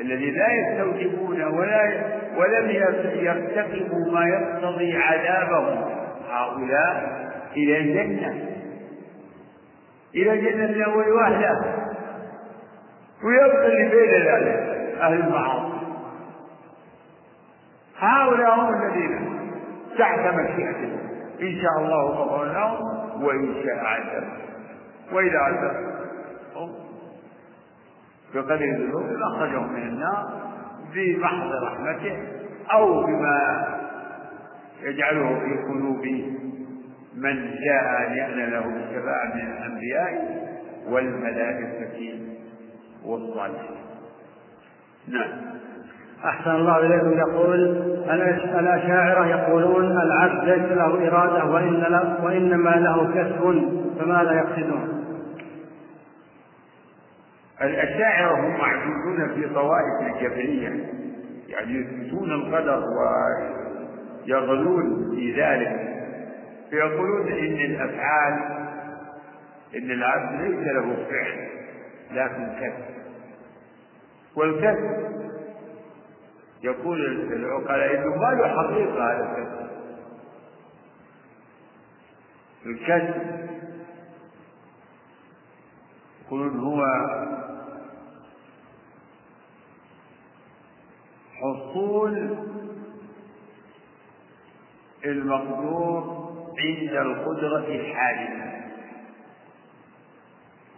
الذي لا يستوجبون ولا ولم يرتكبوا ما يقتضي عذابهم هؤلاء إلى الجنة. إلى الجنة من أول وهلة ويبقى اللي بين ذلك أهل المعاصي. هؤلاء هم الذين تحت مشيئته إن شاء الله غفر لهم وإن شاء عذب وإذا عذب بقدر الذنوب أخرجهم من النار بمحض رحمته أو بما يجعله في قلوب من جاء أن يأذن له بالشفاعة من الأنبياء والملائكة والصالحين. نعم. أحسن الله إليكم يقول الأشاعرة يقولون العبد ليس له إرادة وإن له وإنما له كسب فماذا يقصدون؟ الأشاعرة هم معجوزون في طوائف الجبرية يعني يثبتون القدر ويغلون في ذلك فيقولون إن الأفعال إن العبد ليس له فعل لكن كسب والكسب يقول العقلاء انه ما له حقيقة. هذا الكسب الكسب يقولون هو حصول المقدور عند القدرة الحادثة.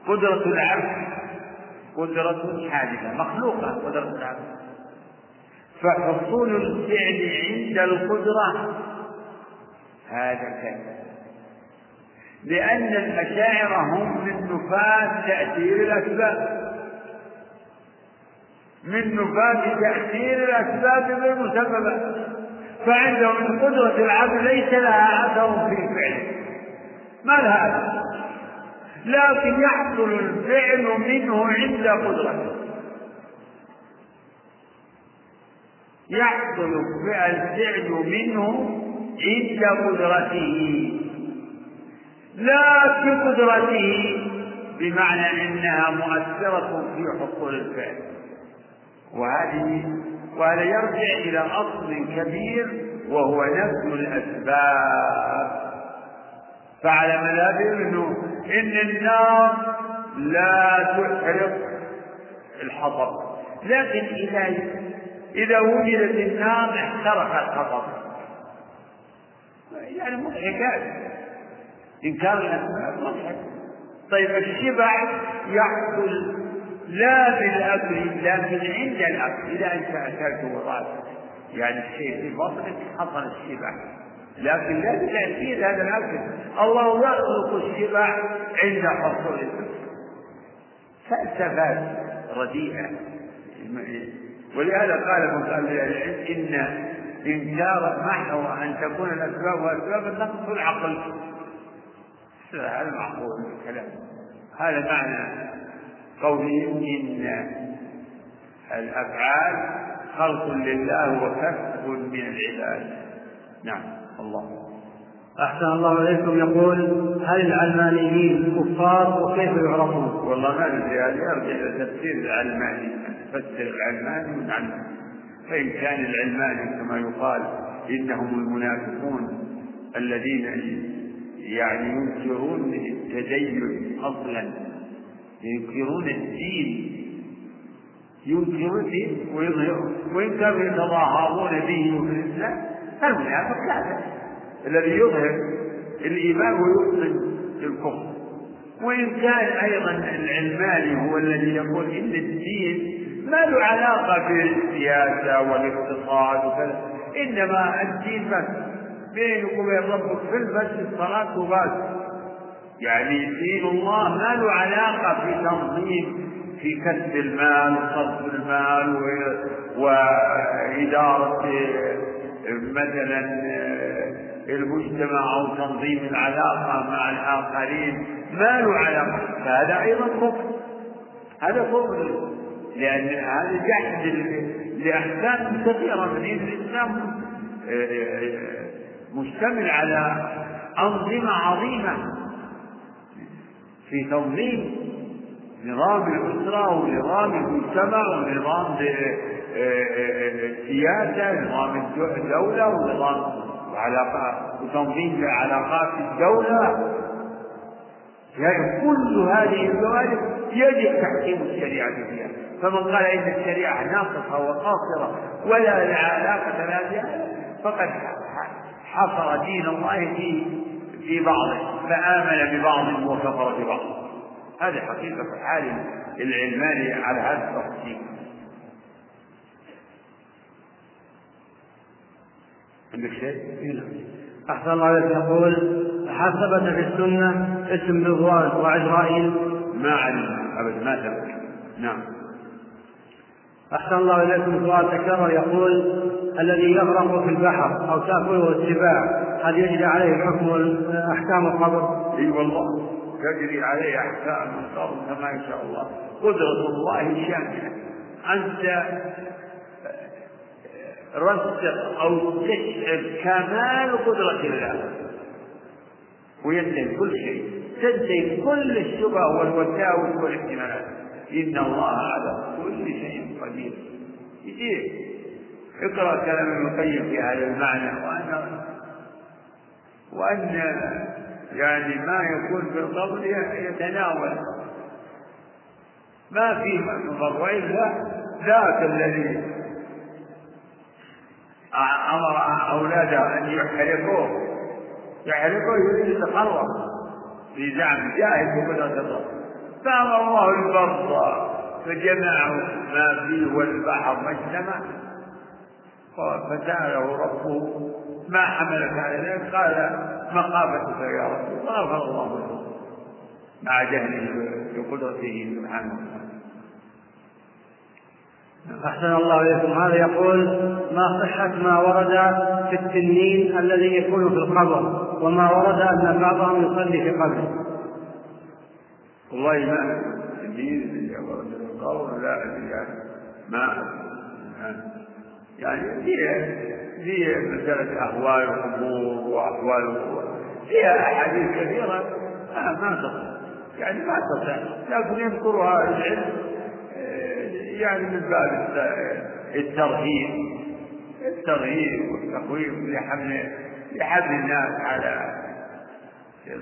قدرة العبد قدرة حادثة مخلوقة قدرة العبد. فحصول الفعل عند القدرة هذا كذب. لأن الأشاعرة هم من نفاة تأثير الأسباب. من نفاة تأثير الأسباب بالمسببات فعندهم من قدرة العبد ليس لها أثر في فعله. ما لها أثر. لكن يحصل الفعل منه عند قدرته. يحصل الفعل منه عند قدرته. لا بقدرته بمعنى إنها مؤثرة في حصول الفعل. وهذه وهذا يرجع إلى أصل كبير وهو نفس الأسباب. فعلى مذهبهم انه إن النار لا تحرق الحطب. لكن إذا إذا وجدت النار احترق الحطب يعني مضحكات إنكار الاسباب مضحك طيب الشبع يحصل لا بالاكل لكن عند الاكل إذا أنت اكلت وضعت يعني الشيء في بطنك حصل الشبع لكن لا بتأثير هذا الأكل الله يخلق الشبع عند حصول فلسفات رديئة. ولهذا قال من قال العلم إن إنكار محو أن تكون الأسباب وأسباب النقص العقل. هذا معقول الكلام. هذا معنى قوله إن الأفعال خلق لله وكسب من العباد. نعم. الله. أحسن الله إليكم. يقول هل العلمانيين كفار وكيف يعرفون؟ والله ما ندري هذا يرجع إلى تفسير العلماني. تفسر العلماني من علماني فإن كان العلماني كما يقال إنهم المنافقون الذين يعني ينكرون التدين أصلا ينكرون الدين ينكرون الدين ويظهرون وإن كانوا يتظاهرون به وفي الإسلام فالمنافق لا الذي يظهر الإيمان ويبطن الكفر وإن كان أيضا العلماني هو الذي يقول إن الدين ما له علاقة بالسياسة والاقتصاد وكذا إنما الدين بس. بينك وبين ربك في المسجد صلاة وبس. يعني دين الله ما له علاقة في تنظيم في كسب المال وصرف المال وإدارة مثلا المجتمع أو تنظيم العلاقة مع الآخرين ما له علاقة فهذا أيضا كفر. هذا كفر لأن هذا جحد لأحكام كثيرة من دين الإسلام. مشتمل على أنظمة عظيمة في تنظيم نظام الأسرة ونظام المجتمع ونظام السياسة نظام الدولة ونظام وتنظيم علاقات الدولة. يعني كل هذه الجوانب يجب تحكيم الشريعة فيها. فمن قال إن الشريعة ناقصة وقاصرة ولا علاقة لها بها فقد حصر دين الله في في بعضه فآمن ببعض وكفر ببعض. هذه حقيقة حال العلماني على هذا التقسيم عندك شيء؟ أحسن الله عليك يقول حسبت في السنة اسم رضوان وعزرائيل ما علم أبدا. ما ثبت نعم. أحسن الله إليكم. سؤال تكرر. يقول الذي يغرق في البحر أو تأكله السباع هل يجري عليه حكم أحكام القبر؟ إي والله. تجري عليه أحكام القبر كما يشاء الله. قدرة الله شاملة. أنت رسخ أو تشعر كمال قدرة الله. وينتهي كل شيء. تنتهي كل الشبه والوساوس والاحتمالات. إن الله على كل شيء قدير. يجيب اقرأ كلام ابن القيم في هذا المعنى. وأن وأن يعني ما يكون في القبر يتناول. ما فيه مضر إلا ذاك الذي أمر أولاده أن يحرقوه. يحرقوه يريد يتقرب في زعم جاهل بقدرة الله فأمر الله البر فجمعوا ما فيه والبحر ما اجتمع فسأله ربه ما حملك على ذلك؟ قال مخافتك يا رب فغفر الله له. مع جهله بقدرته سبحانه وتعالى. أحسن الله إليكم. هذا يقول ما صحة ما ورد في التنين الذي يكون في القبر وما ورد أن بعضهم يصلي في قبره والله ما التنين اللي ورد في القبر لا أدري ما يعني فيها فيها مسألة أهوال القبور وأحوال فيها أحاديث كثيرة ما تصح. يعني ما تصح. لكن يذكرها العلم. يعني من باب الترهيب الترهيب والتخويف لحمل لحمل الناس على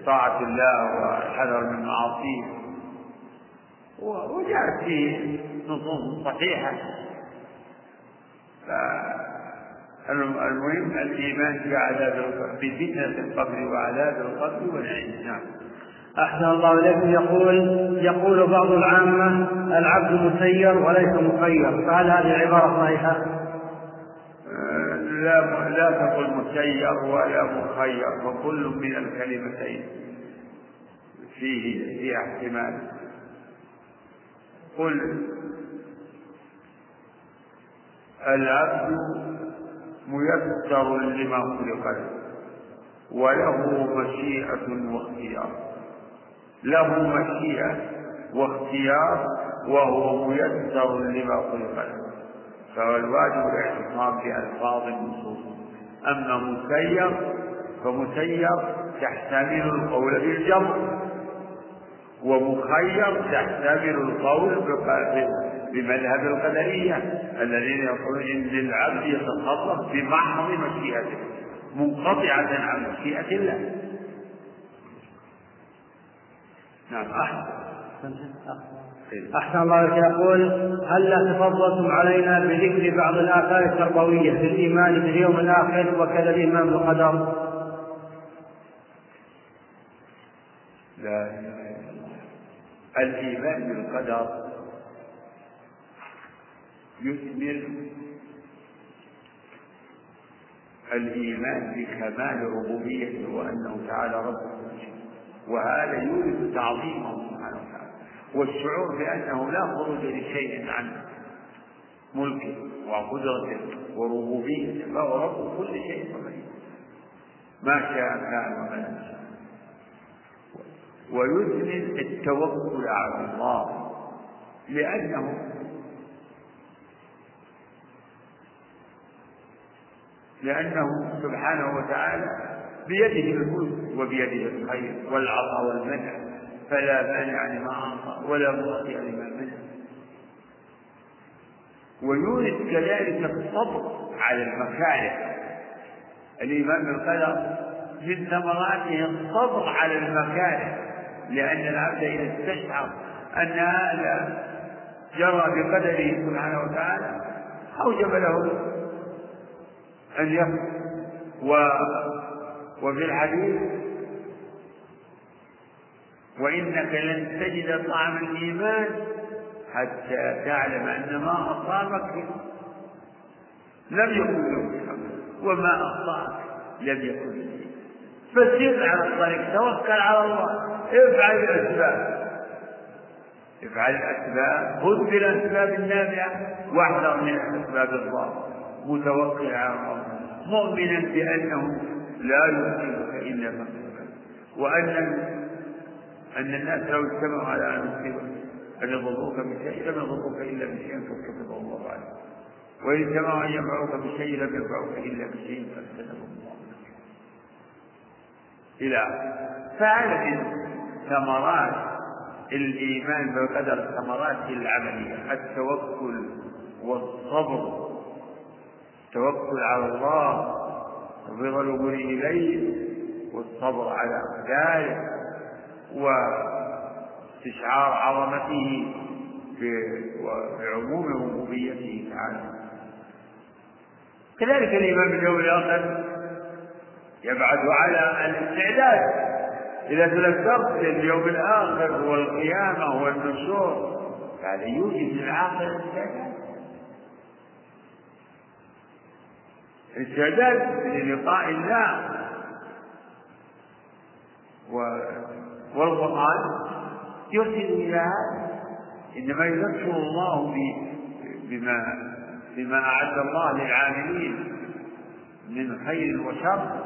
طاعة الله والحذر من معاصيه. وجاءت فيه نصوص صحيحة. المهم الإيمان بعذاب بفتنة القبر وعذاب القبر والعين نعم أحسن الله إليكم. يقول يقول بعض العامة العبد مسير وليس مخير فهل هذه العبارة صحيحة؟ لا لا تقل مسير ولا مخير فكل من الكلمتين فيه فيه احتمال. قل العبد ميسر لما خلق له وله مشيئة واختيار. له مشيئة واختيار وهو ميسر لما خلق له. فالواجب الاعتصام بألفاظ النصوص. أما مسير فمسير تحتمل القول بالجمع ومخير تحتمل القول بمذهب القدرية الذين يقولون إن للعبد يتصرف بمحض مشيئته منقطعة عن مشيئة الله. نعم أحسن. الله لك يقول هل لا تفضلتم علينا بذكر بعض الآثار التربوية في الإيمان باليوم الآخر وكذا الإيمان بالقدر؟ لا. الإيمان بالقدر يثمر الإيمان بكمال ربوبيته وأنه تعالى رب كل شيء وهذا يورث تعظيمه سبحانه وتعالى. والشعور بأنه لا خروج لشيء عن ملكه وقدرته وربوبيته فهو رب كل شيء ومليك ما شاء كان وما لم يشاء. ويثمن التوكل على الله لأنه لأنه سبحانه وتعالى بيده الملك وبيده الخير والعطاء والمنع فلا مانع لما أعطى ولا معطي لما منع. ويورث كذلك الصبر على المكاره الإيمان بالقدر من ثمراته الصبر على المكاره لأن العبد إذا استشعر أن هذا جرى بقدره سبحانه وتعالى أوجب له أن و وفي الحديث وإنك لن تجد طعم الإيمان حتى تعلم أن ما أصابك لم يكن له وما أخطأك لم يكن له فسير على الطريق توكل على الله افعل الأسباب. افعل الأسباب خذ بالأسباب النافعة واحذر من الأسباب الضارة متوكل على الله مؤمنا بأنه لا يصيبك إلا ما وأن أن الناس لو اجتمعوا على أن يصيبك أن يضروك بشيء لم يضروك إلا بشيء قد كتبه الله عليك. وإن اجتمعوا أن ينفعوك بشيء لم ينفعوك إلا بشيء قد كتبه الله إلى فهذه ثمرات الإيمان بالقدر ثمرات العملية. التوكل والصبر. التوكل على الله وفضل الأمور إليه والصبر على أقداره واستشعار عظمته بعموم ربوبيته تعالى. كذلك الإيمان باليوم الآخر يبعث على الاستعداد إذا تذكرت اليوم الآخر والقيامة والنشور هذا يوجد للعاقل الاستعداد. استعداد للقاء الله. والقرآن يرسل إلى هذا إنما يذكر الله بما بما أعد الله للعاملين من خير وشر.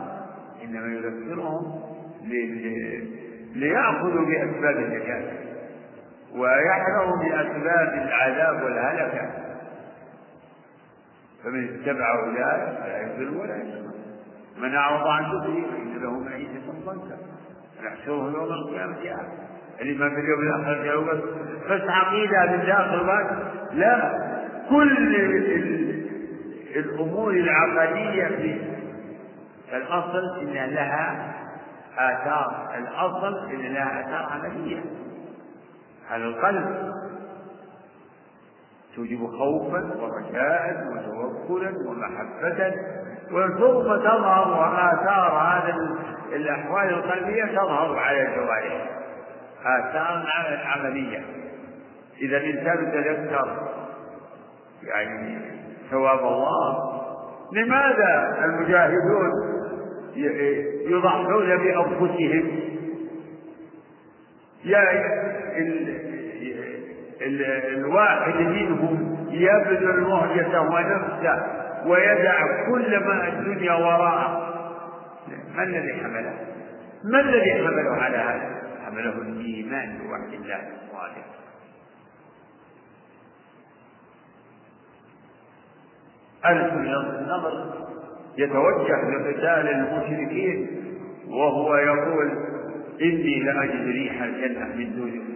إنما يذكرهم ليأخذوا بأسباب النجاة ويحذروا بأسباب العذاب والهلكة. فمن اتبع أولئك فلا يضل ولا يشقى. من أعرض عن ذكري فإن له معيشة ضنكا. نحشره يوم القيامة. أعمى الإيمان باليوم الآخر يوم بس عقيدة داخل الباطن لا كل الأمور العقدية في الأصل إن لها آثار. الأصل إن لها آثار عملية. على القلب. توجب خوفا ورجاء وتوكلا ومحبة ثم تظهر آثار هذا الأحوال القلبية تظهر على الجوارح. آثار عملية. إذا الإنسان تذكر يعني ثواب الله لماذا المجاهدون يضحون بأنفسهم؟ يا الواحد منهم يبذل مهجته ونفسه ويدع كل ما الدنيا وراءه ما الذي حمله؟ ما الذي حمله على هذا؟ حمله الإيمان بوحد الله الصالح أهل النظر يتوجه لقتال المشركين وهو يقول إني لأجد ريح الجنة من دونكم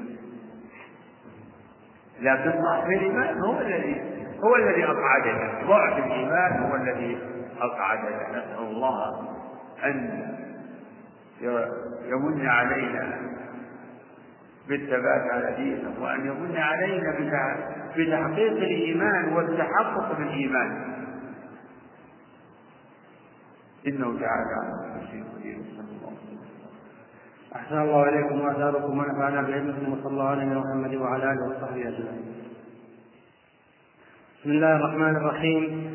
لكن ضعف الإيمان هو الذي هو الذي أقعدنا ضعف الإيمان هو الذي أقعدنا نسأل الله أن يمن علينا بالثبات على دينه وأن يمن علينا بتحقيق الإيمان والتحقق بالإيمان. إنه تعالى على كل شيء قدير صلى الله عليه وسلم أحسن الله إليكم وأثاركم ونفعنا بعلمكم وصلى الله على محمد وعلى آله وصحبه أجمعين. بسم الله الرحمن الرحيم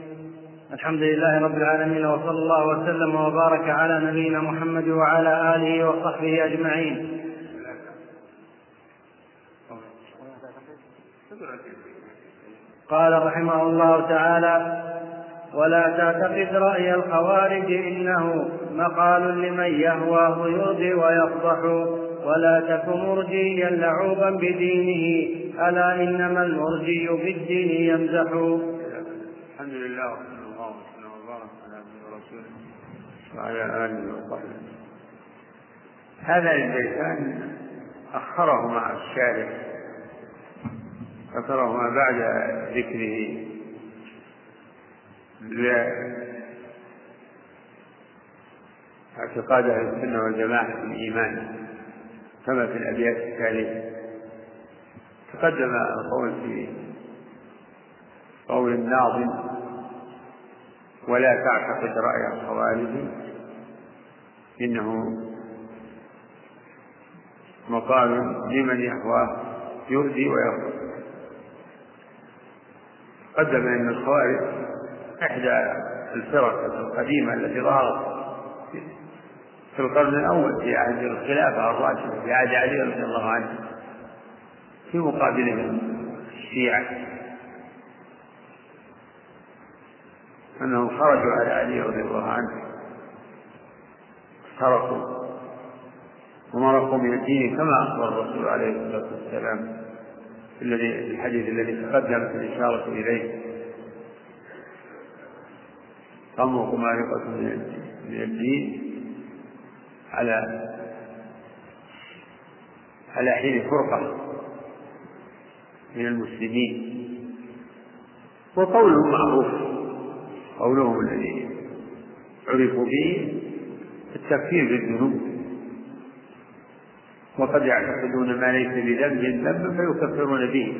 الحمد لله رب العالمين وصلى الله وسلم وبارك على نبينا محمد وعلى آله وصحبه أجمعين. قال رحمه الله تعالى ولا تعتقد رأي الخوارج إنه مقال لمن يهواه يرضي ويفضح. ولا تك مرجيا لعوبا بدينه. ألا إنما المرجي بالدين يمزح. الحمد لله وصلى الله وسلم وبارك على عبده ورسوله وعلى آله وصحبه. هذا البيتان أخرهما الشارع ذكرهما بعد ذكره. اعتقاد أهل السنة والجماعة في الإيمان كما في الابيات التالية. تقدم القول في قول الناظم ولا تعتقد رأي الخوارج إنه مقال لمن يهواه يؤذي ويغفر قدم إن الخوارج إحدى الفرق القديمة التي ظهرت في القرن الأول في عهد الخلافة الراشدة في عهد علي رضي الله عنه في مقابلهم الشيعة. أنهم خرجوا على علي رضي الله عنه تركوا ومرقوا من الدين كما أخبر الرسول عليه الصلاة والسلام الذي الحديث الذي تقدمت الإشارة إليه. تمرق مارقة من الدين. على على حين فرقة من المسلمين. وقولهم معروف. قولهم الذي عرفوا به التكفير بالذنوب وقد يعتقدون ما ليس بذنب ذنبا فيكفرون به.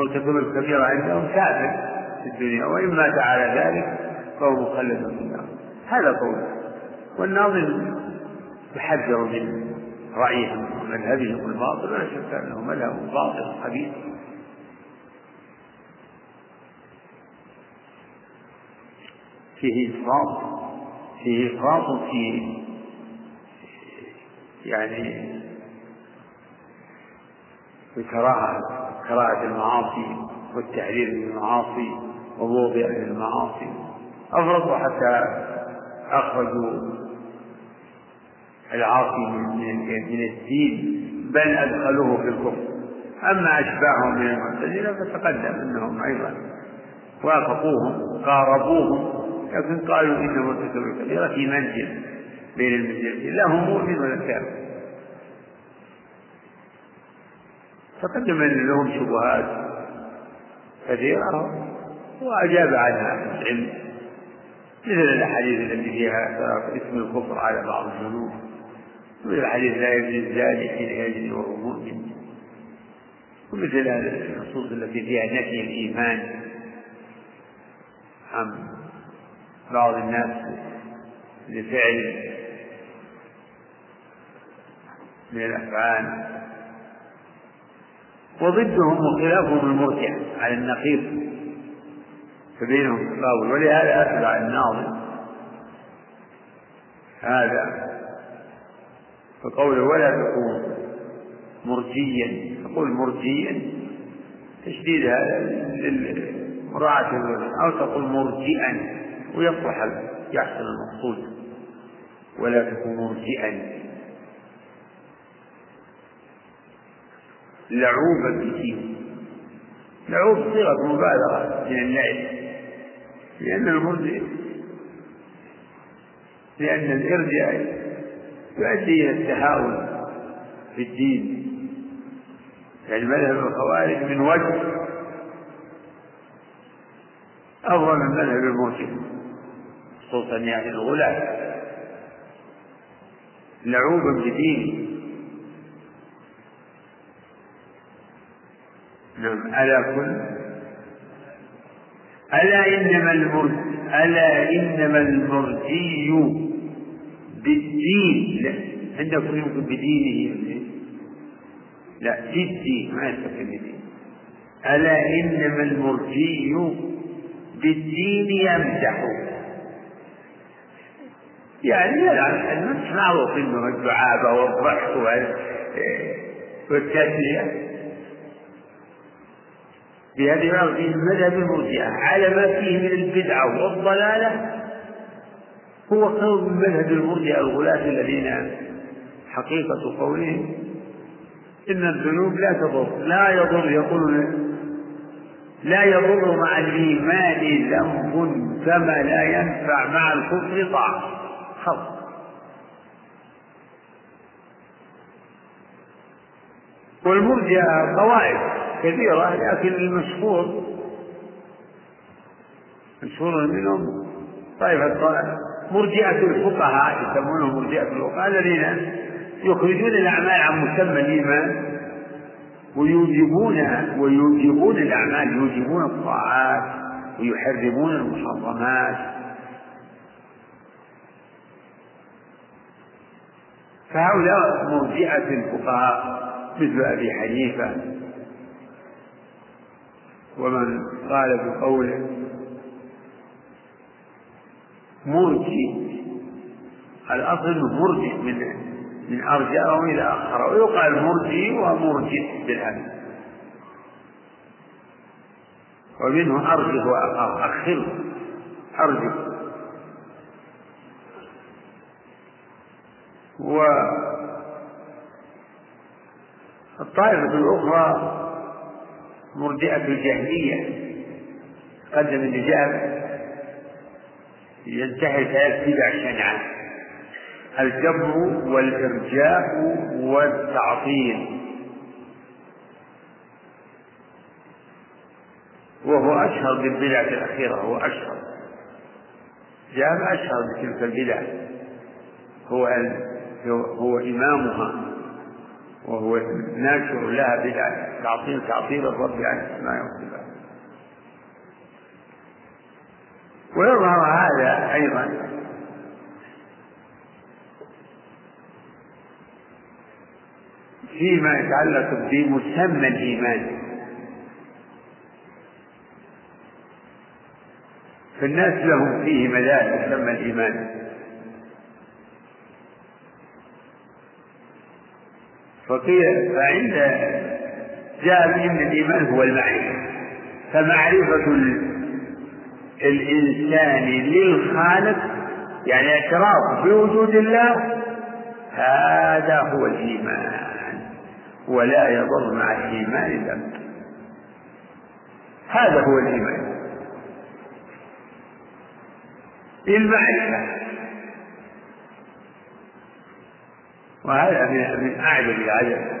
فمرتكب الكبيرة عندهم كافر في الدنيا وإن مات على ذلك فهو مخلد في النار. هذا قول. والناظم يحذر من رأيهم ومذهبهم الباطل ولا شك أنه مذهب باطل خبيث. فيه إفراط فيه إفراط في يعني بكراهة كراهة المعاصي والتحذير من المعاصي وبغض أهل المعاصي. أفرضوا حتى أخرجوا العاصي من الدين بل أدخلوه في الكفر. أما أشباههم من المعتزلة فتقدم أنهم أيضا وافقوهم قاربوهم لكن قالوا إن مرتكب الكبيرة في منزل بين المنزلتين لا هو مؤمن ولا كافر تقدم أن لهم شبهات كثيرة وأجاب عنها العلم. مثل الأحاديث التي فيها اسم الكفر على بعض الذنوب مثل الحديث لا يجري الزاني حين يجري وهو مؤمن ومثل النصوص التي فيها نفي الإيمان. عن بعض الناس لفعل من الأفعال وضدهم وخلافهم المرجع على النقيض. فبينهم تقاول ولهذا أتبع الناظم هذا فقوله ولا تكون مرجيا. تقول مرجيا. تشديد هذا لمراعاة أو تقول مرجئا. ويصلح يحصل المقصود. ولا تكون مرجئا. لعوبا بشيء لعوب صيغة مبالغة من اللعب لأن المرجع لأن الإرجاع يؤدي إلى التهاون في الدين. يعني مذهب الخوارج من وجه أفضل من مذهب المرشد خصوصا يعني الغلاة. لعوبا بدينه نعم. ألا كل ألا إنما المرج ألا إنما المرجي بالدين. لا. عندكم يمكن بدينه لا بالدين ما يستقيم بدين. ألا إنما المرجي بالدين يمدح. يعني المدح معروف انه الدعابه والضحك والتسلية. في هذه في مذهب المرجئه على ما فيه من البدعة والضلالة هو قول من مذهب المرجئه الغلاة الذين حقيقة قولهم إن الذنوب لا تضر. لا يضر يقولون لا يضر مع الإيمان ذنب كما لا ينفع مع الكفر طاعة خلص والمرجئة طوائف كثيرة لكن المشهور. مشهور منهم طائفة مرجئة الفقهاء يسمونهم مرجئة الفقهاء الذين يخرجون الأعمال عن مسمى الإيمان ويوجبون ويوجبون الأعمال يوجبون الطاعات ويحرمون المحرمات. فهؤلاء مرجئة الفقهاء مثل أبي حنيفة ومن قال بقوله مرجئ الأصل مرجئ من من أرجأه إلى أخره ويقال مرجي ومرجئ بالهمز ومنه أرجه وأخره أرجه والطائفة الأخرى مرجئة الجهمية قدم الإجابة ينتهي فيتبع شنعه الجبر والإرجاء والتعطيل. وهو أشهر بالبدعة الأخيرة هو أشهر. جاب أشهر بتلك البدع هو هو إمامها. وهو ناشر لها بدعة تعطيل تعطيل الرب عن السماء والصفات ويظهر هذا أيضا فيما يتعلق بمسمى الإيمان. فالناس لهم فيه مذاهب مسمى الإيمان. فقيل فعند جاء بأن الإيمان هو المعرفة. فمعرفة الإنسان للخالق يعني اعتراف بوجود الله هذا هو الإيمان. ولا يضر مع الإيمان ذنب هذا هو الإيمان. المعرفة. وهذا من أعجب العجب